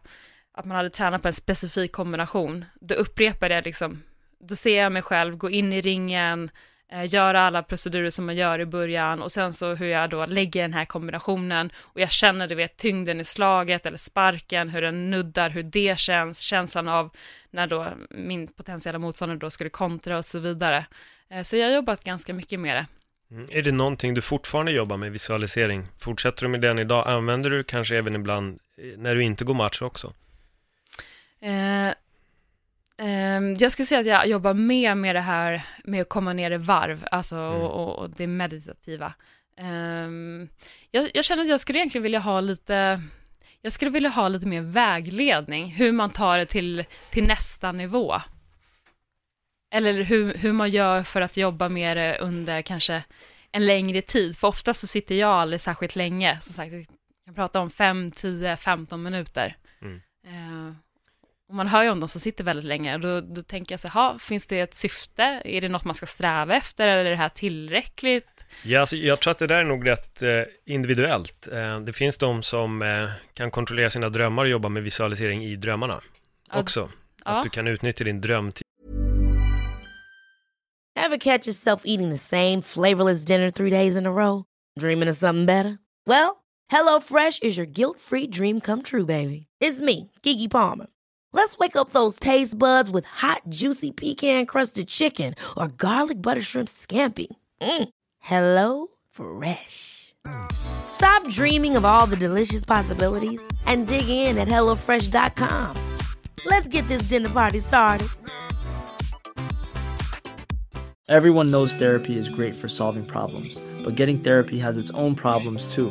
Speaker 1: att man hade tränat på en specifik kombination. Då upprepade jag liksom, då ser jag mig själv gå in i ringen, eh, göra alla procedurer som man gör i början och sen så hur jag då lägger den här kombinationen och jag känner, du vet, tyngden i slaget eller sparken, hur den nuddar, hur det känns, känslan av när då min potentiella motståndare då skulle kontra och så vidare. Eh, så jag har jobbat ganska mycket med det.
Speaker 2: Mm. Är det någonting du fortfarande jobbar med, visualisering? Fortsätter du med den idag? Använder du kanske även ibland eh, när du inte går match också?
Speaker 1: Eh, jag skulle säga att jag jobbar mer med det här med att komma ner i varv, alltså mm. och, och, det meditativa. Um, jag, jag, känner att jag skulle egentligen vilja ha lite, jag skulle vilja ha lite mer vägledning, hur man tar det till, till nästa nivå. Eller hur, hur man gör för att jobba med det under kanske en längre tid, för ofta så sitter jag aldrig särskilt länge, som sagt, jag kan prata om 5, 10, 15 minuter. Mm. Och man hör ju om de som sitter väldigt länge, då, då tänker jag så här, finns det ett syfte? Är det något man ska sträva efter eller är det här tillräckligt?
Speaker 2: Ja, alltså, jag tror att det där är nog rätt eh, individuellt. Eh, det finns de som eh, kan kontrollera sina drömmar och jobba med visualisering i drömmarna ja. också. Ja. Att du kan utnyttja din drömtid.
Speaker 3: Have catch yourself eating the same flavorless dinner three days in a row? Dreaming of something better? Well, hello fresh is your guilt free dream come true baby. It's me, Gigi Palmer. Let's wake up those taste buds with hot, juicy pecan crusted chicken or garlic butter shrimp scampi. Mm. Hello Fresh. Stop dreaming of all the delicious possibilities and dig in at HelloFresh.com. Let's get this dinner party started.
Speaker 4: Everyone knows therapy is great for solving problems, but getting therapy has its own problems too,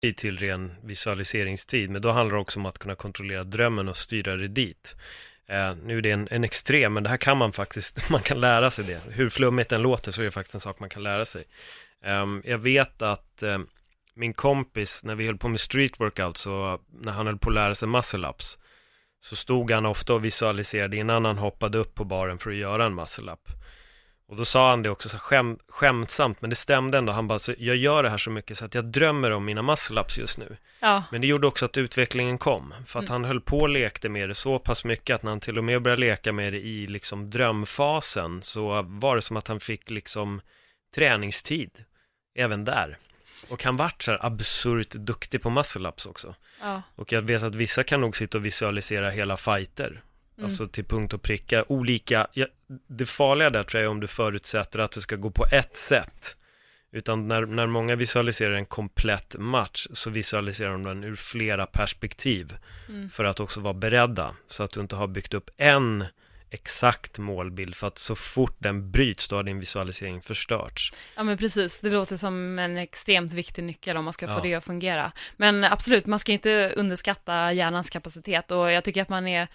Speaker 2: till ren visualiseringstid, men då handlar det också om att kunna kontrollera drömmen och styra det dit. Eh, nu är det en, en extrem, men det här kan man faktiskt, man kan lära sig det. Hur flummigt den låter så är det faktiskt en sak man kan lära sig. Eh, jag vet att eh, min kompis, när vi höll på med street workout, så när han höll på att lära sig muscle ups, så stod han ofta och visualiserade innan han hoppade upp på baren för att göra en muscle up. Och då sa han det också så skäm, skämtsamt, men det stämde ändå. Han bara, så, jag gör det här så mycket så att jag drömmer om mina muscle-ups just nu. Ja. Men det gjorde också att utvecklingen kom, för att mm. han höll på och lekte med det så pass mycket att när han till och med började leka med det i liksom drömfasen så var det som att han fick liksom träningstid även där. Och han vart så här absurt duktig på muscle-ups också. Ja. Och jag vet att vissa kan nog sitta och visualisera hela fighter Mm. Alltså till punkt och pricka, olika, ja, det farliga där tror jag är om du förutsätter att det ska gå på ett sätt. Utan när, när många visualiserar en komplett match så visualiserar de den ur flera perspektiv. Mm. För att också vara beredda, så att du inte har byggt upp en exakt målbild för att så fort den bryts då har din visualisering förstörts.
Speaker 1: Ja men precis, det låter som en extremt viktig nyckel om man ska få ja. det att fungera. Men absolut, man ska inte underskatta hjärnans kapacitet och jag tycker att man är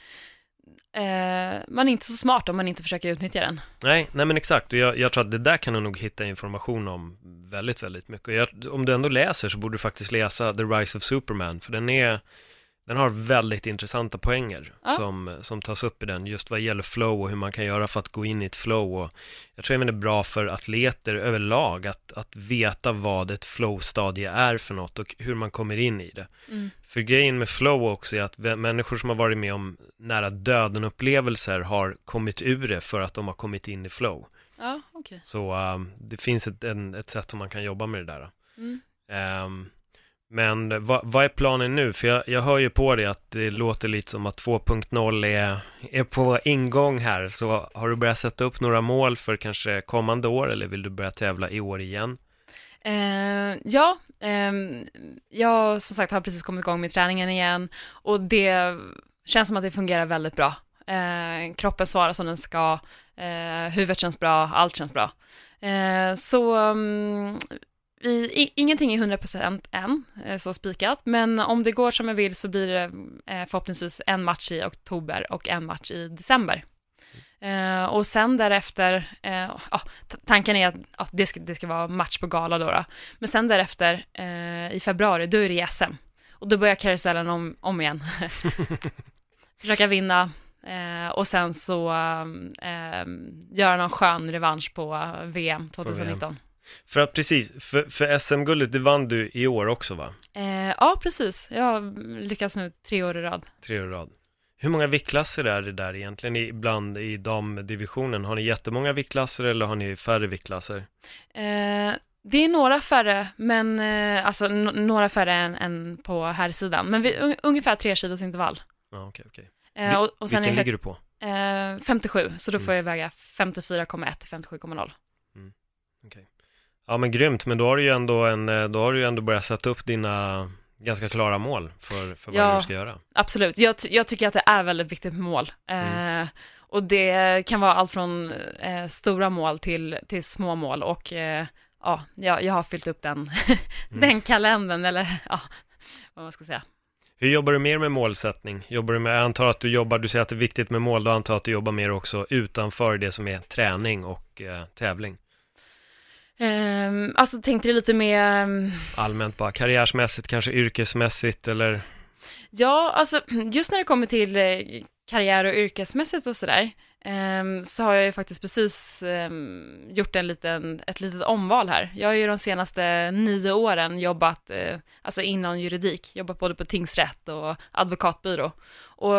Speaker 1: eh, man är inte så smart om man inte försöker utnyttja den.
Speaker 2: Nej, nej men exakt. Och jag, jag tror att det där kan du nog hitta information om väldigt, väldigt mycket. Och jag, om du ändå läser så borde du faktiskt läsa The Rise of Superman, för den är den har väldigt intressanta poänger ja. som, som tas upp i den, just vad gäller flow och hur man kan göra för att gå in i ett flow. Och jag tror även det är bra för atleter överlag att, att veta vad ett flow-stadie är för något och hur man kommer in i det. Mm. För grejen med flow också är att människor som har varit med om nära döden-upplevelser har kommit ur det för att de har kommit in i flow.
Speaker 1: Ja, okay.
Speaker 2: Så um, det finns ett, en, ett sätt som man kan jobba med det där. Mm. Ehm, men vad, vad är planen nu? För jag, jag hör ju på dig att det låter lite som att 2.0 är, är på ingång här. Så har du börjat sätta upp några mål för kanske kommande år eller vill du börja tävla i år igen?
Speaker 1: Eh, ja, eh, jag som sagt har precis kommit igång med träningen igen och det känns som att det fungerar väldigt bra. Eh, kroppen svarar som den ska, eh, huvudet känns bra, allt känns bra. Eh, så um, vi, ingenting är 100% än, eh, så spikat, men om det går som jag vill så blir det eh, förhoppningsvis en match i oktober och en match i december. Uh, och sen därefter, uh, uh, tanken är att det, ska, det ska vara match på gala då, då. men sen därefter i februari, då är det SM. Och då börjar karusellen om, om igen. Försöka vinna och sen så göra någon skön revansch på VM 2019. På VM.
Speaker 2: För att precis, för, för SM-guldet, det vann du i år också va?
Speaker 1: ja, precis. Jag har lyckats nu tre år i rad.
Speaker 2: Tre år i rad. Hur många viktklasser är det där egentligen ibland i damdivisionen? Har ni jättemånga viktklasser eller har ni färre viktklasser?
Speaker 1: Eh, det är några färre, men eh, alltså några färre än, än på här sidan. Men vi, un ungefär tre kilos intervall.
Speaker 2: Ja, okej, okej.
Speaker 1: Eh, och, och
Speaker 2: Vilken ligger du på?
Speaker 1: 57, eh, så då får mm. jag väga 54,1 till 57,0.
Speaker 2: Mm. Okay. Ja men grymt, men då har du ju ändå, en, eh, då har du ändå börjat sätta upp dina ganska klara mål för, för vad ja, du ska göra.
Speaker 1: Absolut, jag, jag tycker att det är väldigt viktigt med mål. Mm. Eh, och det kan vara allt från eh, stora mål till, till små mål och eh, ja, jag, jag har fyllt upp den, mm. den kalendern eller ja, vad man ska säga.
Speaker 2: Hur jobbar du mer med målsättning? Jobbar du med, jag antar att du jobbar, du säger att det är viktigt med mål, då antar jag att du jobbar mer också utanför det som är träning och eh, tävling.
Speaker 1: Um, alltså tänkte du lite mer... Um...
Speaker 2: Allmänt bara, karriärsmässigt, kanske yrkesmässigt eller?
Speaker 1: Ja, alltså just när det kommer till eh, karriär och yrkesmässigt och sådär, um, så har jag ju faktiskt precis gjort en liten, ett litet omval här. Jag har ju de senaste nio åren jobbat, uh, alltså inom juridik, jobbat både på tingsrätt och advokatbyrå. Och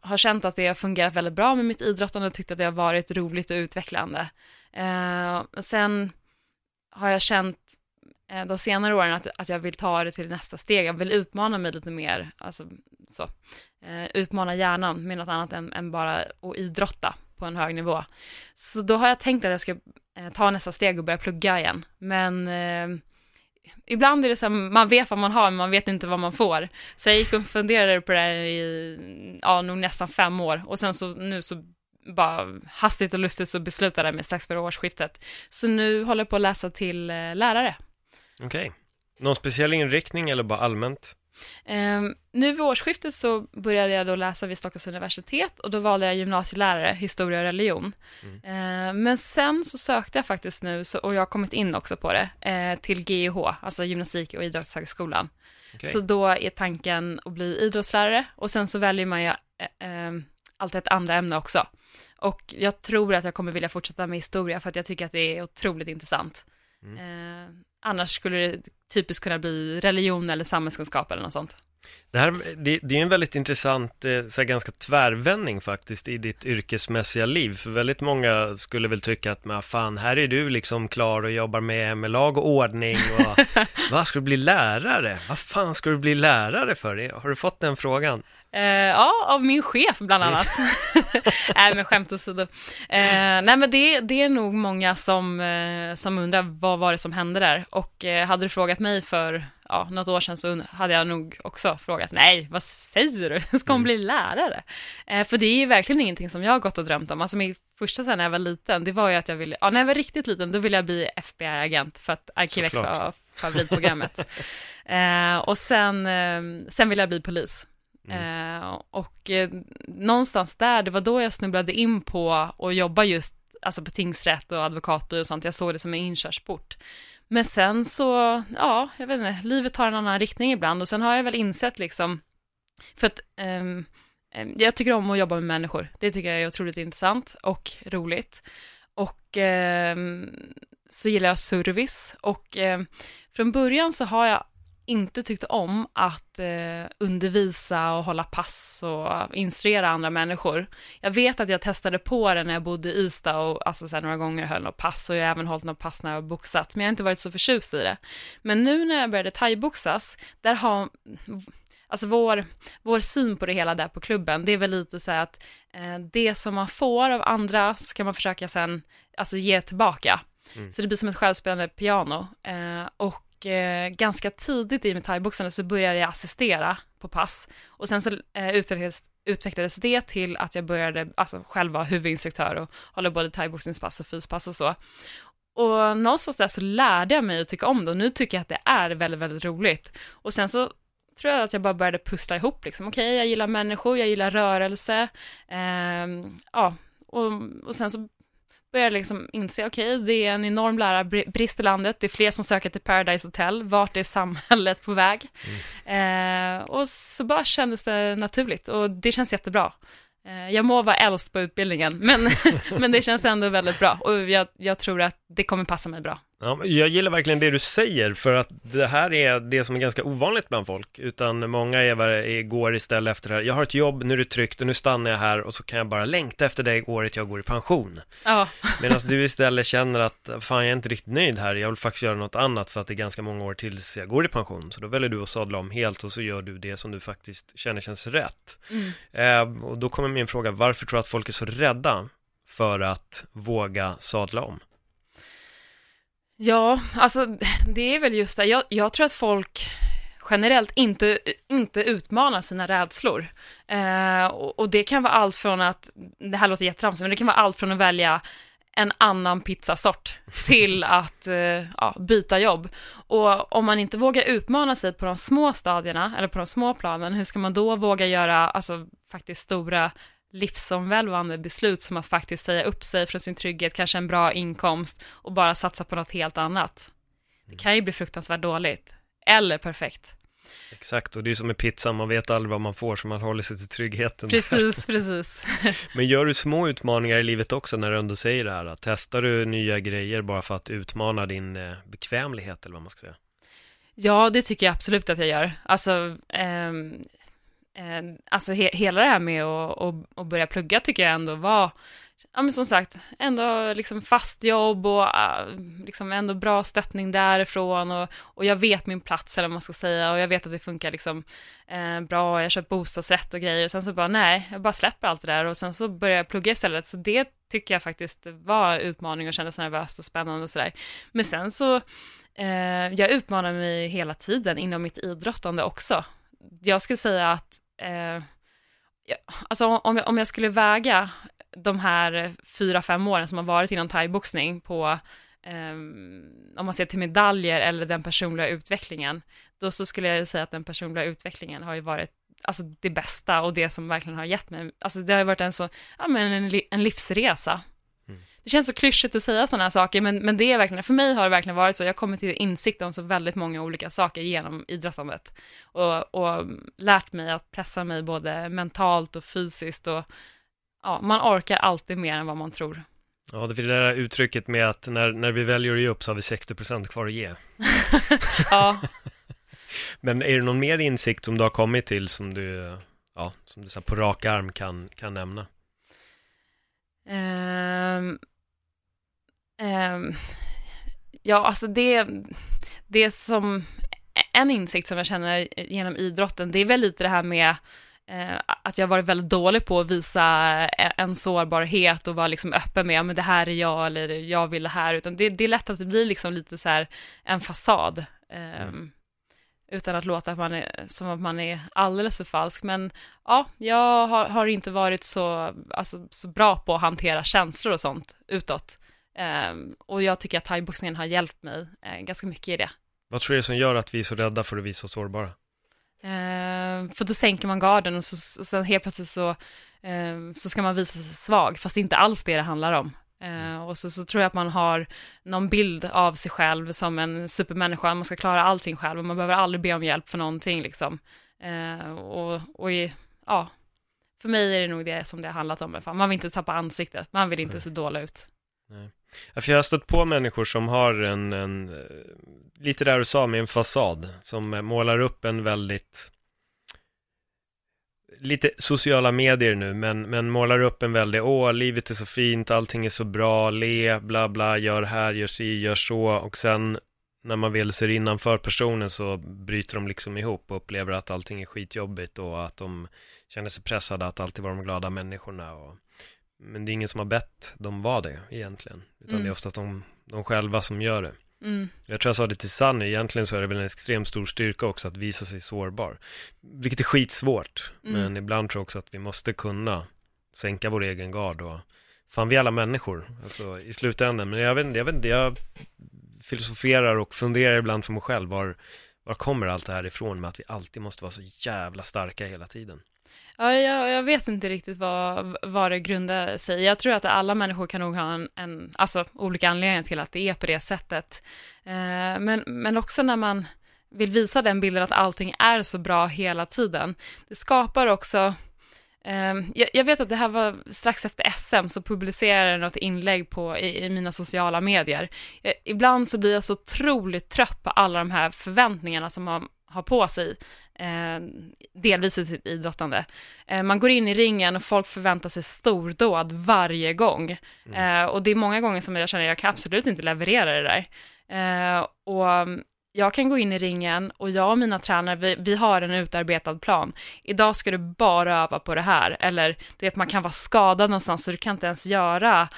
Speaker 1: har känt att det har fungerat väldigt bra med mitt idrottande och tyckt att det har varit roligt och utvecklande. Uh, sen har jag känt eh, de senare åren att, att jag vill ta det till nästa steg. Jag vill utmana mig lite mer, alltså så. Eh, utmana hjärnan med något annat än, än, bara att idrotta på en hög nivå. Så då har jag tänkt att jag ska eh, ta nästa steg och börja plugga igen. Men eh, ibland är det så här, man vet vad man har, men man vet inte vad man får. Så jag gick och funderade på det här i, ja, nog nästan fem år. Och sen så nu så bara hastigt och lustigt så beslutade jag mig strax före årsskiftet. Så nu håller jag på att läsa till eh, lärare.
Speaker 2: Okej. Okay. Någon speciell inriktning eller bara allmänt?
Speaker 1: Um, nu vid årsskiftet så började jag då läsa vid Stockholms universitet och då valde jag gymnasielärare, historia och religion. Mm. Uh, men sen så sökte jag faktiskt nu, så, och jag har kommit in också på det, uh, till GIH, alltså gymnastik och idrottshögskolan. Okay. Så då är tanken att bli idrottslärare och sen så väljer man ju uh, alltid ett andra ämne också. Och jag tror att jag kommer vilja fortsätta med historia för att jag tycker att det är otroligt intressant. Mm. Eh, annars skulle det typiskt kunna bli religion eller samhällskunskap eller något sånt.
Speaker 2: Det, här, det, det är en väldigt intressant, eh, så ganska tvärvändning faktiskt i ditt yrkesmässiga liv. För väldigt många skulle väl tycka att, men fan, här är du liksom klar och jobbar med, med lag och ordning och vad ska du bli lärare? Vad fan ska du bli lärare för? Har du fått den frågan?
Speaker 1: Uh, ja, av min chef bland annat. nej, men skämt åsido. Uh, nej, men det, det är nog många som, uh, som undrar vad var det som hände där. Och hade du frågat mig för ja, något år sedan så hade jag nog också frågat, nej, vad säger du? Ska hon mm. bli lärare? för det är ju verkligen ingenting som jag har gått och drömt om. Alltså min första sen när jag var liten, det var ju att jag ville, ja, när jag var riktigt liten, då ville jag bli FBI-agent för att Arkivex var favoritprogrammet. och sen, sen ville jag bli polis. Mm. Eh, och eh, någonstans där, det var då jag snubblade in på att jobba just alltså på tingsrätt och advokatbyrå och sånt. Jag såg det som en inkörsport. Men sen så, ja, jag vet inte, livet tar en annan riktning ibland och sen har jag väl insett liksom, för att eh, jag tycker om att jobba med människor. Det tycker jag är otroligt intressant och roligt. Och eh, så gillar jag service och eh, från början så har jag inte tyckte om att eh, undervisa och hålla pass och instruera andra människor. Jag vet att jag testade på det när jag bodde i Ystad och alltså, så här, några gånger höll något pass och jag har även hållit något pass när jag har boxat, men jag har inte varit så förtjust i det. Men nu när jag började thaiboxas, där har Alltså vår, vår syn på det hela där på klubben, det är väl lite så här att eh, det som man får av andra ska man försöka sen alltså, ge tillbaka. Mm. Så det blir som ett självspelande piano. Eh, och eh, ganska tidigt i mitt thaiboxande så började jag assistera på pass. Och sen så eh, utvecklades, utvecklades det till att jag började alltså, själv vara huvudinstruktör och hålla både thaiboxningspass och fyspass och så. Och någonstans där så lärde jag mig att tycka om det och nu tycker jag att det är väldigt, väldigt roligt. Och sen så tror jag att jag bara började pussla ihop liksom, okej, okay, jag gillar människor, jag gillar rörelse, eh, ja, och, och sen så började jag liksom inse, okej, okay, det är en enorm lärarbrist i landet, det är fler som söker till Paradise Hotel, vart är samhället på väg? Mm. Eh, och så bara kändes det naturligt och det känns jättebra. Eh, jag må vara äldst på utbildningen, men, men det känns ändå väldigt bra och jag, jag tror att det kommer passa mig bra.
Speaker 2: Ja, jag gillar verkligen det du säger, för att det här är det som är ganska ovanligt bland folk, utan många är, går istället efter det här, jag har ett jobb, nu är det tryggt och nu stannar jag här och så kan jag bara längta efter det året jag går i pension.
Speaker 1: Ja.
Speaker 2: Medan du istället känner att, fan jag är inte riktigt nöjd här, jag vill faktiskt göra något annat för att det är ganska många år tills jag går i pension, så då väljer du att sadla om helt och så gör du det som du faktiskt känner känns rätt. Mm. Eh, och då kommer min fråga, varför tror du att folk är så rädda för att våga sadla om?
Speaker 1: Ja, alltså det är väl just det. Jag, jag tror att folk generellt inte, inte utmanar sina rädslor. Eh, och, och, det kan vara allt från att, det här låter jättetramsigt, men det kan vara allt från att välja en annan pizzasort till att eh, ja, byta jobb. Och om man inte vågar utmana sig på de små stadierna, eller på de små planen, hur ska man då våga göra, alltså faktiskt stora livsomvälvande beslut som att faktiskt säga upp sig från sin trygghet, kanske en bra inkomst och bara satsa på något helt annat. Det kan ju bli fruktansvärt dåligt, eller perfekt.
Speaker 2: Exakt, och det är som med pizzan, man vet aldrig vad man får så man håller sig till tryggheten.
Speaker 1: Precis, precis.
Speaker 2: Men gör du små utmaningar i livet också när du ändå säger det här? Testar du nya grejer bara för att utmana din eh, bekvämlighet eller vad man ska säga?
Speaker 1: Ja, det tycker jag absolut att jag gör. Alltså, eh, Ehm, alltså he hela det här med att, att, att, börja plugga tycker jag ändå var, ja men som sagt, ändå liksom fast jobb och äh, liksom ändå bra stöttning därifrån och, och jag vet min plats eller vad man ska säga och jag vet att det funkar liksom eh, bra, jag har köpt bostadsrätt och grejer och sen så bara nej, jag bara släpper allt det där och sen så börjar jag plugga istället, så det tycker jag faktiskt var utmaning och kändes nervöst och spännande och sådär. Men sen så, eh, jag utmanar mig hela tiden inom mitt idrottande också. Jag skulle säga att eh, alltså om jag, om jag skulle väga de här fyra, fem åren som har varit inom thaiboxning på, eh, om man ser till medaljer eller den personliga utvecklingen, då så skulle jag säga att den personliga utvecklingen har ju varit alltså det bästa och det som verkligen har gett mig, alltså det har ju varit en så, ja men en, en livsresa det känns så klyschigt att säga sådana här saker, men, men det är verkligen, för mig har det verkligen varit så, jag har kommit till insikt om så väldigt många olika saker genom idrottandet och, och lärt mig att pressa mig både mentalt och fysiskt och ja, man orkar alltid mer än vad man tror.
Speaker 2: Ja, det är det där uttrycket med att när, när vi väljer att ge upp så har vi 60% kvar att ge.
Speaker 1: ja.
Speaker 2: Men är det någon mer insikt som du har kommit till som du, ja, som du så på rak arm kan, kan nämna?
Speaker 1: Um, um, ja, alltså det, det som, en insikt som jag känner genom idrotten, det är väl lite det här med uh, att jag varit väldigt dålig på att visa en sårbarhet och vara liksom öppen med, ja men det här är jag eller jag vill det här, utan det, det är lätt att det blir liksom lite så här en fasad. Um, mm utan att låta att man är, som att man är alldeles för falsk. Men ja, jag har, har inte varit så, alltså, så bra på att hantera känslor och sånt utåt. Um, och jag tycker att thaiboxningen har hjälpt mig uh, ganska mycket i det.
Speaker 2: Vad tror du som gör att vi är så rädda för att visa oss sårbara?
Speaker 1: Uh, för då sänker man garden och, så, och sen helt plötsligt så, uh, så ska man visa sig svag, fast det är inte alls det det handlar om. Uh, och så, så, tror jag att man har någon bild av sig själv som en supermänniska, man ska klara allting själv och man behöver aldrig be om hjälp för någonting liksom. Uh, och, och i, ja, för mig är det nog det som det har handlat om. Man vill inte tappa ansiktet, man vill inte se dålig ut.
Speaker 2: Nej. För jag har stött på människor som har en, en eh, lite där du sa med en fasad, som eh, målar upp en väldigt lite sociala medier nu, men, men målar upp en väldigt, åh, livet är så fint, allting är så bra, le, bla bla, gör här, gör si, gör så, och sen när man väl ser innanför personen så bryter de liksom ihop och upplever att allting är skitjobbigt och att de känner sig pressade att alltid vara de glada människorna. Och, men det är ingen som har bett dem vara det egentligen, utan
Speaker 1: Mm.
Speaker 2: det är oftast de, de själva som gör det.
Speaker 1: Mm.
Speaker 2: Jag tror jag sa det till Sunny, egentligen så är det väl en extremt stor styrka också att visa sig sårbar. Vilket är skitsvårt,
Speaker 1: Mm.
Speaker 2: men ibland tror jag också att vi måste kunna sänka vår egen gard och fan vi är alla människor, alltså i slutändan. Men jag vet inte, jag vet inte, jag filosoferar och funderar ibland för mig själv, var, var kommer allt det här ifrån med att vi alltid måste vara så jävla starka hela tiden?
Speaker 1: Ja, jag, jag vet inte riktigt vad, vad det grundar sig i. Jag tror att alla människor kan nog ha en, en alltså olika anledningar till att det är på det sättet. Eh, men, men också när man vill visa den bilden att allting är så bra hela tiden. Det skapar också eh, jag, jag vet att det här var strax efter SM så publicerade jag något inlägg på, i, i mina sociala medier. Eh, ibland så blir jag så otroligt trött på alla de här förväntningarna som man har på sig eh, delvis i sitt idrottande. Eh, man går in i ringen och folk förväntar sig stordåd varje gång. Eh, och det är många gånger som jag känner att jag kan absolut inte leverera det där. Eh, och mm, jag kan gå in i ringen och jag och mina tränare, vi, vi har en utarbetad plan. Idag ska du bara öva på det här. Eller du vet, man kan vara skadad någonstans så du kan inte ens göra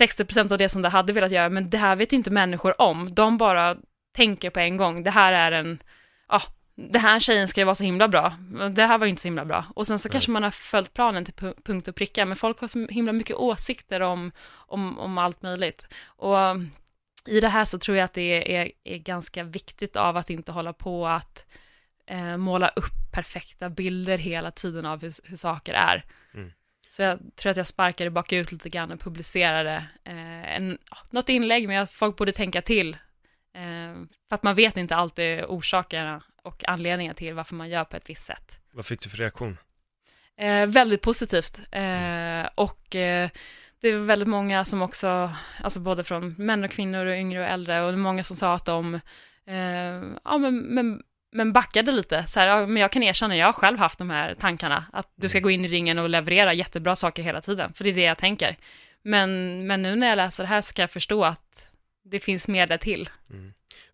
Speaker 1: 60% av det som du hade velat göra, men det här vet inte människor om. De bara tänker på en gång, det här är en, ja, det här tjejen ska ju vara så himla bra, det här var ju inte så himla bra. Och sen så
Speaker 2: Nej.
Speaker 1: kanske man har följt planen till pu- punkt och pricka, men folk har så himla mycket åsikter om, om, om allt möjligt. Och um, i det här så tror jag att det är, är ganska viktigt av att inte hålla på att eh, måla upp perfekta bilder hela tiden av hur, hur saker är.
Speaker 2: Mm.
Speaker 1: Så jag tror att jag sparkade bakut lite grann och publicerade eh, en, något inlägg med att folk borde tänka till. Eh, för att man vet inte alltid orsakerna och anledningar till varför man gör på ett visst sätt.
Speaker 2: Vad fick du för reaktion?
Speaker 1: Eh, väldigt positivt. Eh, och eh, det är väldigt många som också, alltså både från män och kvinnor och yngre och äldre, och det är många som sa att de, eh, ja men, men, men backade lite. Så här, ja, men jag kan erkänna, jag har själv haft de här tankarna, att du ska gå in i ringen och leverera jättebra saker hela tiden, för det är det jag tänker. Men, men nu när jag läser det här så kan jag förstå att det finns mer där till.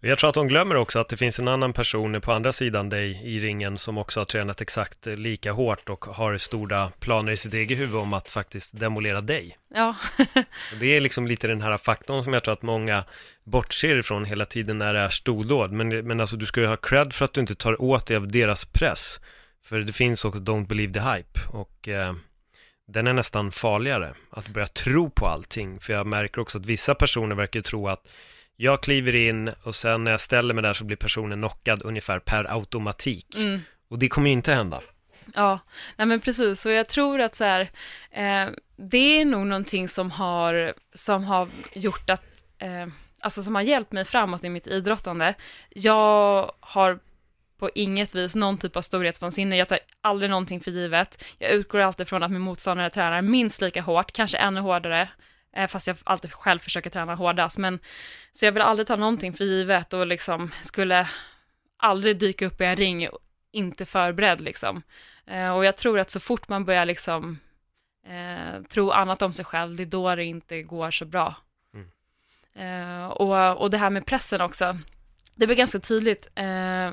Speaker 2: Och jag tror att de glömmer också att det finns en annan person på andra sidan dig i ringen som också har tränat exakt lika hårt och har stora planer i sitt eget huvud om att faktiskt demolera dig.
Speaker 1: Ja,
Speaker 2: det är liksom lite den här faktorn som jag tror att många bortser ifrån hela tiden när det är stordåd. Men, men alltså du ska ju ha cred för att du inte tar åt dig av deras press. För det finns också Don't Believe the Hype och eh, den är nästan farligare. Att börja tro på allting. För jag märker också att vissa personer verkar tro att jag kliver in och sen när jag ställer mig där så blir personen knockad ungefär per automatik.
Speaker 1: mm.
Speaker 2: Och det kommer ju inte hända.
Speaker 1: Ja, nej men precis. Och jag tror att så här, eh, det är nog någonting som har, som har gjort att, eh, alltså som har hjälpt mig framåt i mitt idrottande. Jag har på inget vis någon typ av storhetsvansinne. Jag tar aldrig någonting för givet. Jag utgår alltid från att min motståndare tränar minst lika hårt, kanske ännu hårdare, eh, fast jag alltid själv försöker träna hårdast. Men, så jag vill aldrig ta någonting för givet och liksom skulle aldrig dyka upp i en ring inte förberedd liksom. Eh, och jag tror att så fort man börjar liksom eh, tro annat om sig själv, det är då det inte går så bra. Eh, och, och det här med pressen också, det blir ganska tydligt. Eh,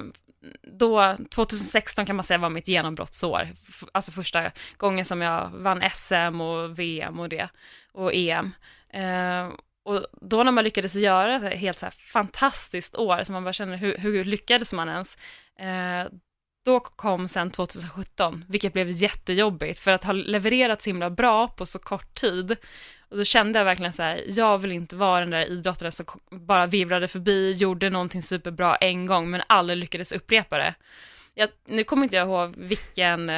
Speaker 1: då, 2016 kan man säga var mitt genombrottsår. Alltså första gången som jag vann SM och VM och det, och EM. Eh, och då när man lyckades göra ett helt så här fantastiskt år, så man bara känner hur, hur lyckades man ens? Eh, då kom sen 2017, vilket blev jättejobbigt för att ha levererat så himla bra på så kort tid. Och då kände jag verkligen så här, jag vill inte vara den där idrottaren som bara virvlade förbi, gjorde någonting superbra en gång, men aldrig lyckades upprepa det. Jag, nu kommer inte jag ihåg vilken,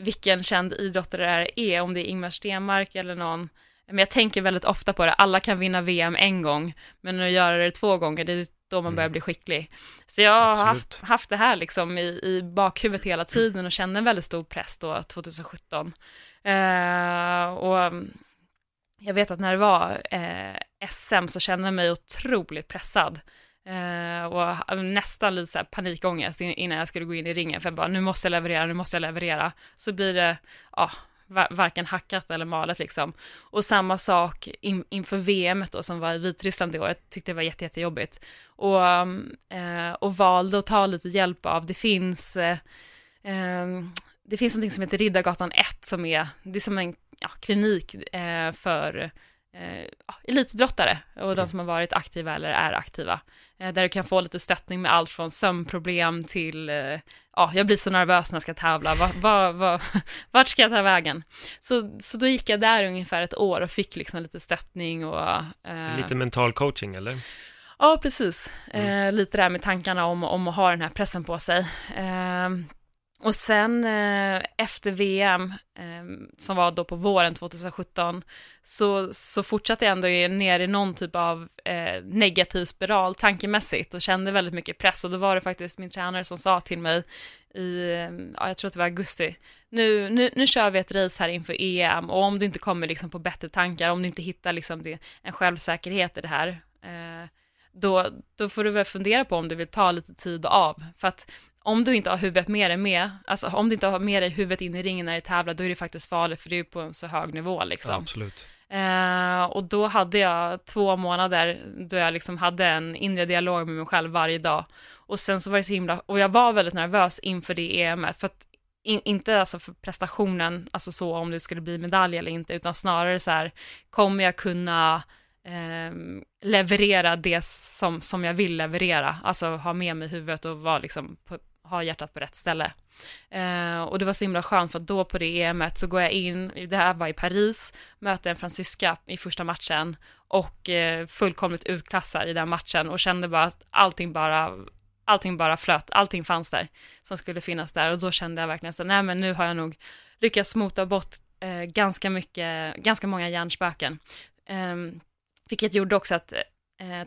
Speaker 1: vilken känd idrottare det är, om det är Ingmar Stenmark eller någon, men jag tänker väldigt ofta på det, alla kan vinna VM en gång, men att göra det två gånger, det är då man börjar bli skicklig. Så jag har haft, haft det här liksom i, i bakhuvudet hela tiden och kände en väldigt stor press då, 2017. Eh, och mm, jag vet att när det var eh, SM så kände jag mig otroligt pressad. Eh, och nästan lite så här panikångest innan jag skulle gå in i ringen, för jag bara, nu måste jag leverera, nu måste jag leverera. Så blir det, ja, varken hackat eller malet liksom. Och samma sak in, inför VM då som var i Vitryssland i år, jag tyckte det var jätte, jättejobbigt. Och, eh, och valde att ta lite hjälp av, det finns, eh, eh, det finns någonting som heter Riddargatan 1 som är, det är som en ja, klinik eh, för eh, elitidrottare och de mm. som har varit aktiva eller är aktiva. Eh, där du kan få lite stöttning med allt från sömnproblem till, eh, ja, jag blir så nervös när jag ska tävla, va, va, va, vart ska jag ta vägen? Så, så då gick jag där ungefär ett år och fick liksom lite stöttning och...
Speaker 2: Eh, lite mental coaching eller?
Speaker 1: Ja, precis. Mm. Eh, lite där med tankarna om, om att ha den här pressen på sig. Och sen eh, efter VM, eh, som var då på våren 2017, så, så fortsatte jag ändå ner i någon typ av eh, negativ spiral tankemässigt och kände väldigt mycket press. Och då var det faktiskt min tränare som sa till mig i, ehm, ja, jag tror att det var augusti, nu, nu, nu kör vi ett race här inför EM och om du inte kommer liksom på bättre tankar, om du inte hittar liksom det, en självsäkerhet i det här, eh, då, då får du väl fundera på om du vill ta lite tid av. För att om du inte har huvudet med dig med, alltså om du inte har med dig huvudet in i ringen när du tävlar, då är det faktiskt farligt, för det är på en så hög nivå liksom. Ja,
Speaker 2: absolut.
Speaker 1: Eh, och då hade jag två månader då jag liksom hade en inre dialog med mig själv varje dag. Och sen så var det så himla, och jag var väldigt nervös inför det EMet, för att in, inte alltså för prestationen, alltså så om det skulle bli medalj eller inte, utan snarare så här, kommer jag kunna eh, leverera det som, som jag vill leverera, alltså ha med mig huvudet och vara liksom på, ha hjärtat på rätt ställe. Eh, och det var så himla skönt för att då på det EMet så går jag in, det här var i Paris, möter en fransyska i första matchen och eh, fullkomligt utklassar i den matchen och kände bara att allting bara, allting bara flöt, allting fanns där som skulle finnas där och då kände jag verkligen så nej men nu har jag nog lyckats mota bort eh, ganska mycket, ganska många hjärnspöken. Eh, vilket gjorde också att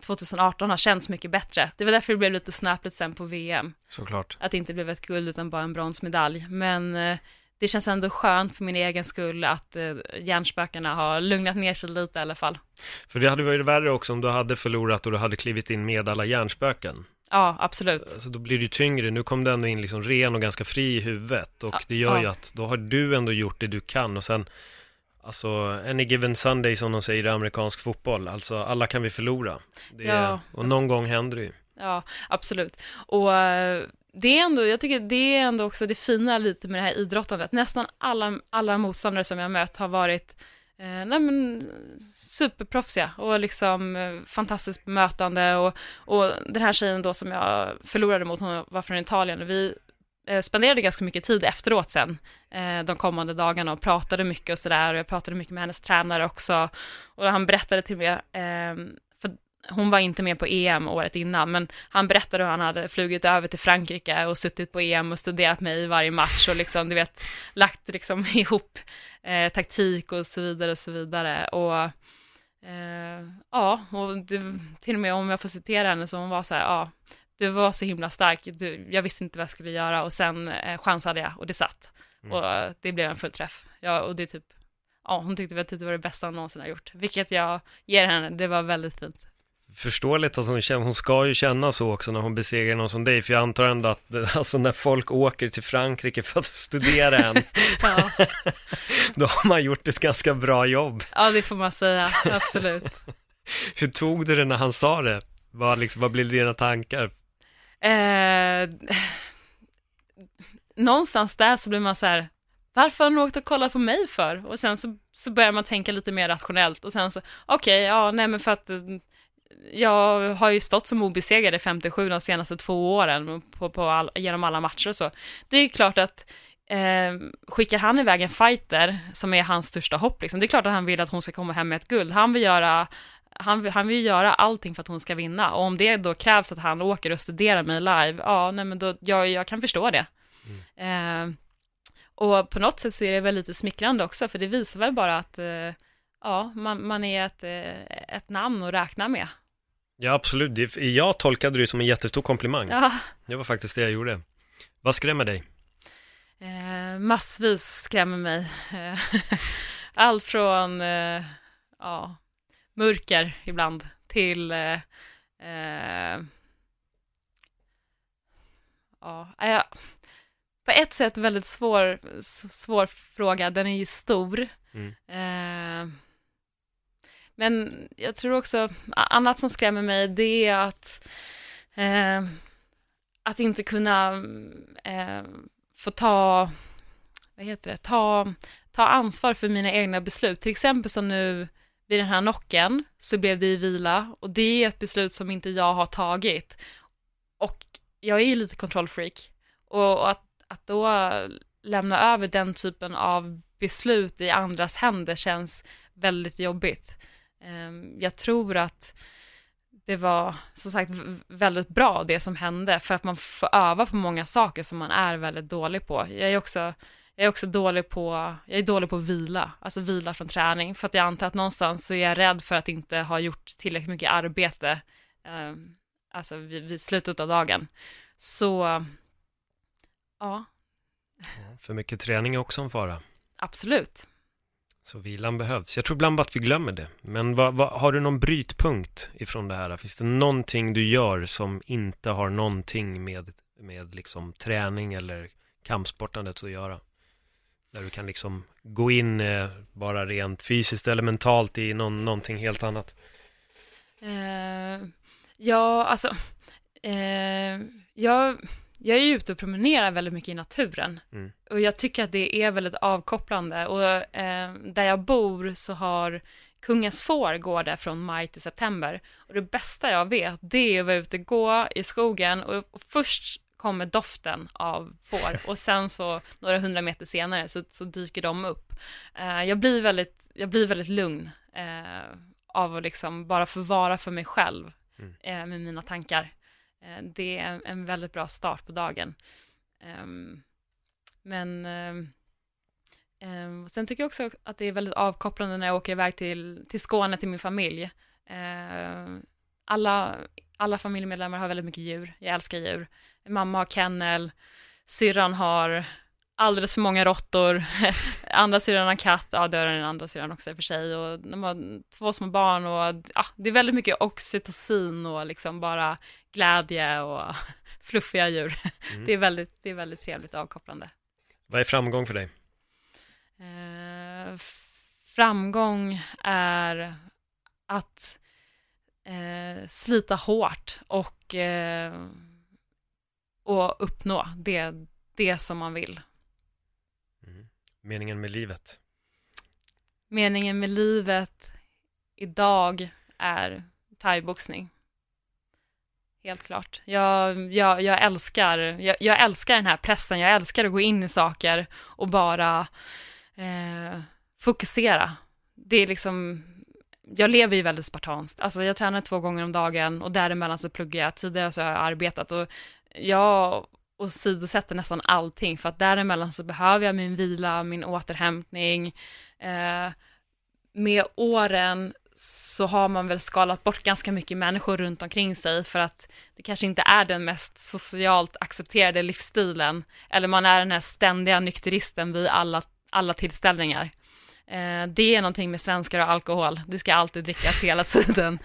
Speaker 1: 2018 eh, har känts mycket bättre. Det var därför det blev lite snöpligt sen på VM.
Speaker 2: Såklart.
Speaker 1: Att det inte blev ett guld utan bara en bronsmedalj. Men eh, det känns ändå skönt för min egen skull att eh, hjärnspökena har lugnat ner sig lite i alla fall.
Speaker 2: För det hade varit värre också om du hade förlorat och du hade klivit in med alla hjärnspöken.
Speaker 1: Ja, absolut.
Speaker 2: Så då blir det ju tyngre. Nu kom du ändå in liksom ren och ganska fri i huvudet och ja, det gör ja. ju att då har du ändå gjort det du kan och sen Alltså, any given Sunday som de säger i amerikansk fotboll, alltså alla kan vi förlora. Det är, ja. Och någon gång händer det ju.
Speaker 1: Ja, absolut. Och eh, det är ändå, jag tycker det är ändå också det fina lite med det här idrottandet. Nästan alla, alla motståndare som jag mött har varit eh, nej men, superproffsiga och liksom eh, fantastiskt bemötande och, och den här tjejen då som jag förlorade mot, hon var från Italien och vi Eh, spenderade ganska mycket tid efteråt sen, eh, de kommande dagarna och pratade mycket och sådär. Och jag pratade mycket med hennes tränare också. Och han berättade till mig, ehm, för hon var inte med på EM året innan, men han berättade hur han hade flugit över till Frankrike och suttit på EM och studerat mig i varje match och liksom, du vet, lagt liksom ihop eh, taktik och så vidare och så vidare. Och eh, ja, och det, till och med om jag får citera henne så hon var så här, ja, du var så himla stark, du, jag visste inte vad jag skulle göra och sen eh, chansade jag och det satt. Mm. Och eh, det blev en fullträff. Ja, och det är typ, ja, hon tyckte att det var det bästa hon någonsin har gjort, vilket jag ger henne, det var väldigt fint.
Speaker 2: Förståeligt att hon känner, hon ska ju känna så också när hon besegrar någon som dig, för jag antar ändå att, alltså när folk åker till Frankrike för att studera en, då har man gjort ett ganska bra jobb.
Speaker 1: Ja, det får man säga, absolut.
Speaker 2: Hur tog du det när han sa det? Vad, liksom, vad blev dina tankar? Eh,
Speaker 1: någonstans där så blir man så här, varför har någon åkt och kollat på mig för? Och sen så, så börjar man tänka lite mer rationellt och sen så, okej, okay, ja, nej men för att eh, jag har ju stått som obesegrad i 57 de senaste två åren på, på all, genom alla matcher och så. Det är ju klart att eh, skickar han iväg en fighter som är hans största hopp, liksom, det är klart att han vill att hon ska komma hem med ett guld. Han vill göra han, han vill göra allting för att hon ska vinna och om det då krävs att han åker och studerar mig live, ja, nej men då, jag, jag kan förstå det. Mm. Eh, och på något sätt så är det väl lite smickrande också, för det visar väl bara att eh, ja, man, man är ett, eh, ett namn att räkna med.
Speaker 2: Ja, absolut. Jag tolkade det som en jättestor komplimang.
Speaker 1: Ja.
Speaker 2: Det var faktiskt det jag gjorde. Vad skrämmer dig?
Speaker 1: Eh, massvis skrämmer mig. Allt från, eh, ja, mörker ibland till eh, eh, ja, jag, på ett sätt väldigt svår, svår fråga, den är ju stor. Mm. Eh, men jag tror också, annat som skrämmer mig, det är att, eh, att inte kunna eh, få ta, vad heter det, ta, ta ansvar för mina egna beslut. Till exempel som nu vid den här knocken så blev det i vila och det är ett beslut som inte jag har tagit. Och jag är lite kontrollfreak och att, att då lämna över den typen av beslut i andras händer känns väldigt jobbigt. Ehm, jag tror att det var som sagt väldigt bra det som hände för att man får öva på många saker som man är väldigt dålig på. Jag är också, jag är också dålig på, jag är dålig på att vila, alltså vila från träning, för att jag antar att någonstans så är jag rädd för att inte ha gjort tillräckligt mycket arbete, eh, alltså vid, vid slutet av dagen. Så, ja.
Speaker 2: För mycket träning är också en fara.
Speaker 1: Absolut.
Speaker 2: Så vilan behövs. Jag tror ibland att vi glömmer det. Men vad, vad, har du någon brytpunkt ifrån det här? Finns det någonting du gör som inte har någonting med, med liksom träning eller kampsportandet att göra? Där du kan liksom gå in eh, bara rent fysiskt eller mentalt i någon, någonting helt annat?
Speaker 1: Uh, ja, alltså, uh, jag jag är ute och promenerar väldigt mycket i naturen. Mm. Och jag tycker att det är väldigt avkopplande. Och eh, där jag bor så har Kungens får går där från maj till september. Och det bästa jag vet, det är att vara ute och gå i skogen och först kommer doften av får och sen så några hundra meter senare så, så dyker de upp. Eh, jag, blir väldigt, jag blir väldigt lugn eh, av att liksom bara få vara för mig själv mm. eh, med mina tankar. Eh, det är en väldigt bra start på dagen. Ehm, men ehm, ehm, sen tycker jag också att det är väldigt avkopplande när jag åker iväg till, till Skåne till min familj. Alla, alla familjemedlemmar har väldigt mycket djur. Jag älskar djur. Mamma har kennel, syrran har alldeles för många råttor, andra syrran har katt, ja det har den andra syrran också i och för sig, och de har två små barn och ja, det är väldigt mycket oxytocin och liksom bara glädje och fluffiga djur. Mm. Det, är väldigt, det är väldigt trevligt och avkopplande.
Speaker 2: Vad är framgång för dig?
Speaker 1: Eh, framgång är att eh, slita hårt och, eh, och uppnå det, det som man vill.
Speaker 2: Meningen med livet?
Speaker 1: Meningen med livet idag är thaiboxning. Helt klart. Jag, jag, jag älskar, jag, jag, älskar den här pressen, jag älskar att gå in i saker och bara eh, fokusera. Det är liksom, jag lever ju väldigt spartanskt. Alltså jag tränar två gånger om dagen och däremellan så pluggar jag. Tidigare så har jag arbetat och jag åsidosätter nästan allting för att däremellan så behöver jag min vila, min återhämtning. Eh, med åren så har man väl skalat bort ganska mycket människor runt omkring sig för att det kanske inte är den mest socialt accepterade livsstilen. Eller man är den här ständiga nykteristen vid alla, alla tillställningar. Eh, det är någonting med svenskar och alkohol, det ska alltid drickas hela tiden.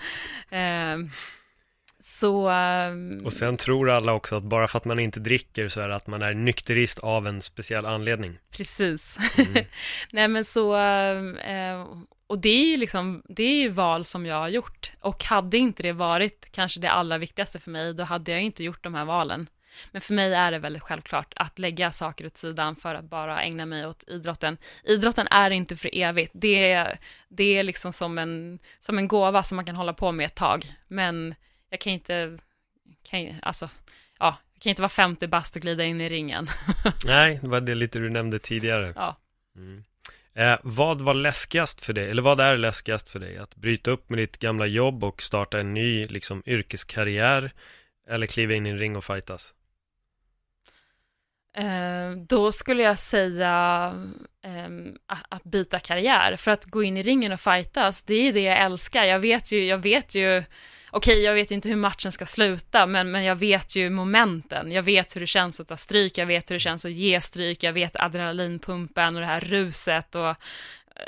Speaker 1: Eh, så... Um...
Speaker 2: Och sen tror alla också att bara för att man inte dricker så är det att man är nykterist av en speciell anledning.
Speaker 1: Precis. Mm. Nej men så, uh, och det är ju liksom, det är ju val som jag har gjort. Och hade inte det varit kanske det allra viktigaste för mig, då hade jag inte gjort de här valen. Men för mig är det väldigt självklart att lägga saker åt sidan för att bara ägna mig åt idrotten. Idrotten är inte för evigt. Det är, det är liksom som en, som en gåva som man kan hålla på med ett tag. Men jag kan inte, kan, alltså, ja, jag kan inte vara 50 bast och glida in i ringen.
Speaker 2: Nej, det var det lite du nämnde tidigare.
Speaker 1: Ja.
Speaker 2: Mm. Eh, vad var läskigast för dig, eller vad är läskigast för dig? Att bryta upp med ditt gamla jobb och starta en ny liksom, yrkeskarriär eller kliva in i en ring och fightas?
Speaker 1: Eh, då skulle jag säga eh, att byta karriär, för att gå in i ringen och fightas, det är det jag älskar. Jag vet ju, jag vet ju okej, okay, jag vet inte hur matchen ska sluta, men, men jag vet ju momenten. Jag vet hur det känns att ta stryk, jag vet hur det känns att ge stryk, jag vet adrenalinpumpen och det här ruset och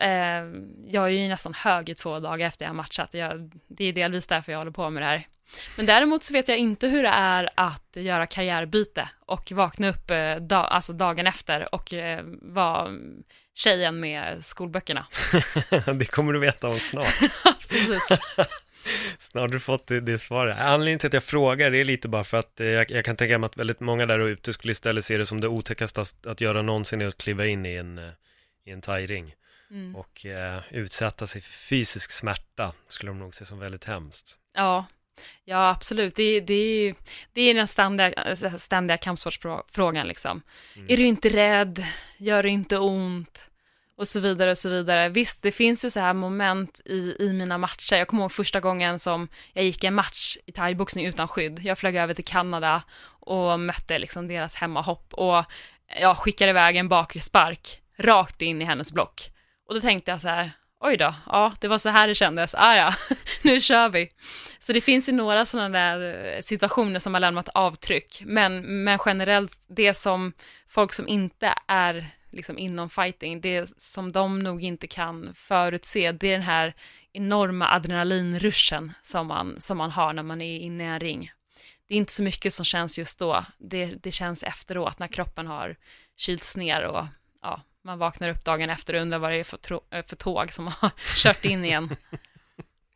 Speaker 1: eh, jag är ju nästan hög i två dagar efter jag har matchat. Jag, det är delvis därför jag håller på med det här. Men däremot så vet jag inte hur det är att göra karriärbyte och vakna upp eh, da, alltså dagen efter och eh, vara tjejen med skolböckerna.
Speaker 2: det kommer du veta om snart.
Speaker 1: Precis.
Speaker 2: Snart har du fått det, det svaret. Anledningen till att jag frågar är lite bara för att eh, jag, jag kan tänka mig att väldigt många där ute skulle istället se det som det otäckaste att, göra någonsin är att kliva in i en, eh, i en thairing.
Speaker 1: Mm.
Speaker 2: Och eh, utsätta sig för fysisk smärta skulle de nog se som väldigt hemskt.
Speaker 1: Ja, ja absolut. Det, det, det är den ständiga, ständiga kampsportsfrågan liksom.
Speaker 2: Mm.
Speaker 1: Är du inte rädd? Gör det inte ont? Och så vidare och så vidare. Visst, det finns ju så här moment i, i mina matcher. Jag kommer ihåg första gången som jag gick en match i thaiboxning utan skydd. Jag flög över till Kanada och mötte liksom deras hemmahopp och jag skickade iväg en bakre spark rakt in i hennes block. Och då tänkte jag så här, oj då, ja, det var så här det kändes, ah ja, nu kör vi. Så det finns ju några sådana där eh, situationer som har lämnat avtryck, men, men generellt, det som folk som inte är liksom inom fighting, det som de nog inte kan förutse, det är den här enorma adrenalinruschen som man, som man har när man är inne i en ring. Det är inte så mycket som känns just då, det, det känns efteråt när kroppen har kylts ner och ja, man vaknar upp dagen efter och undrar vad det är för, för tåg som har kört in igen.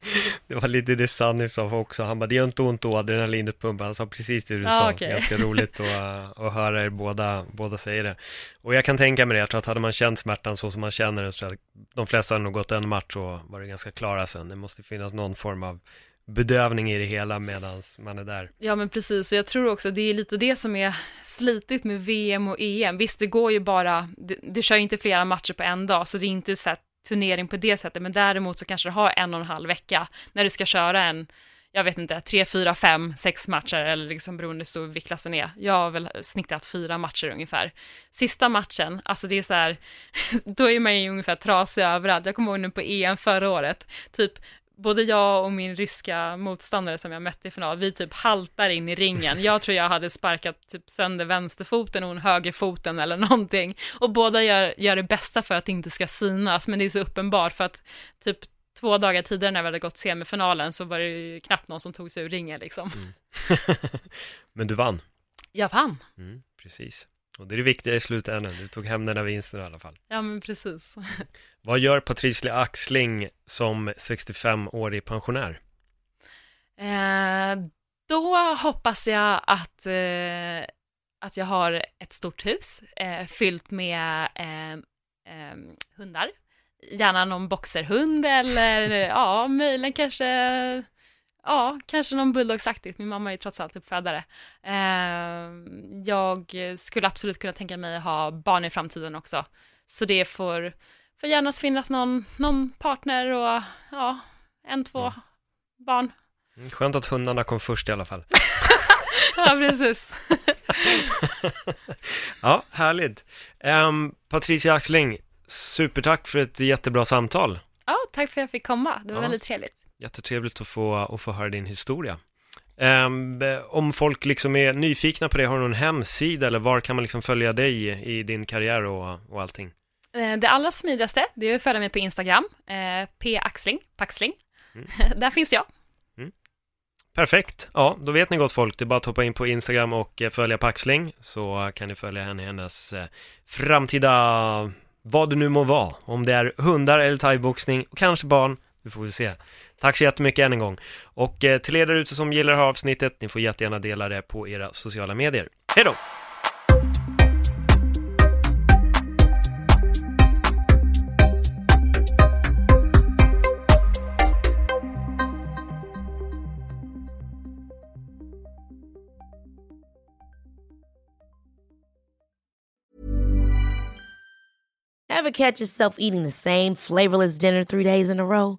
Speaker 2: Det var lite det Sanny sa också, han bara, det gör inte ont då, adrenalinet pumpar, han sa precis det du
Speaker 1: Ja,
Speaker 2: sa,
Speaker 1: okej.
Speaker 2: ganska roligt att, att höra er båda, båda säga det. Och jag kan tänka mig det, jag tror att hade man känt smärtan så som man känner den, så att de flesta hade nog gått en match och var det ganska klara sen. Det måste finnas någon form av bedövning i det hela medan man är där.
Speaker 1: Ja men precis, och jag tror också det är lite det som är slitigt med VM och EM. Visst, det går ju bara, du, du kör ju inte flera matcher på en dag, så det är inte så här turnering på det sättet, men däremot så kanske du har en och en halv vecka när du ska köra en, jag vet inte, tre, fyra, fem, sex matcher eller liksom beroende på hur stor viktklassen är. Jag har väl snittat fyra matcher ungefär. Sista matchen, alltså det är så här, då är man ju ungefär trasig överallt. Jag kommer ihåg nu på EM förra året, typ både jag och min ryska motståndare som jag mötte i final, vi typ haltar in i ringen. Jag tror jag hade sparkat typ sönder vänsterfoten och hon högerfoten eller någonting. Och båda gör, gör det bästa för att det inte ska synas, men det är så uppenbart för att typ två dagar tidigare när vi hade gått semifinalen så var det ju knappt någon som tog sig ur ringen liksom.
Speaker 2: Men du vann.
Speaker 1: Jag vann.
Speaker 2: Mm, precis. Och det är det viktiga i slutändan, du tog hem den här vinsten i alla fall.
Speaker 1: Ja men precis.
Speaker 2: Vad gör Patricia Axling som 65-årig pensionär?
Speaker 1: Eh, då hoppas jag att, eh, att jag har ett stort hus eh, fyllt med eh, eh, hundar. Gärna någon boxerhund eller ja, möjligen kanske Ja, kanske någon bulldogsaktigt. Min mamma är ju trots allt uppfödare. Eh, jag skulle absolut kunna tänka mig att ha barn i framtiden också. Så det får, får gärna finnas någon, någon partner och ja, en, två
Speaker 2: Mm.
Speaker 1: barn.
Speaker 2: Mm, Skönt att hundarna kom först i alla fall.
Speaker 1: Ja, precis.
Speaker 2: Ja, härligt. Um, Patricia Axling, supertack för ett jättebra samtal.
Speaker 1: Ja, tack för att jag fick komma. Det var
Speaker 2: Ja.
Speaker 1: väldigt trevligt.
Speaker 2: Jättetrevligt att få, att få höra din historia. Ehm, om folk liksom är nyfikna på det, har du någon hemsida eller var kan man liksom följa dig i, i din karriär och, och allting?
Speaker 1: Eh, Det allra smidigaste, det är att följa mig på Instagram, eh, paxling, paxling.
Speaker 2: Mm.
Speaker 1: Där finns jag.
Speaker 2: Perfekt, ja då vet ni gott folk, det är bara att hoppa in på Instagram och eh, följa Paxling så kan ni följa henne i hennes eh, framtida, vad det nu må vara, om det är hundar eller thaiboxning och kanske barn, vi får väl se. Tack så jättemycket än en gång. Och eh, till er där ute som gillar det här avsnittet, ni får jättegärna dela det på era sociala medier. Hej då!
Speaker 3: Ever catch yourself eating the same flavorless dinner three days in a row?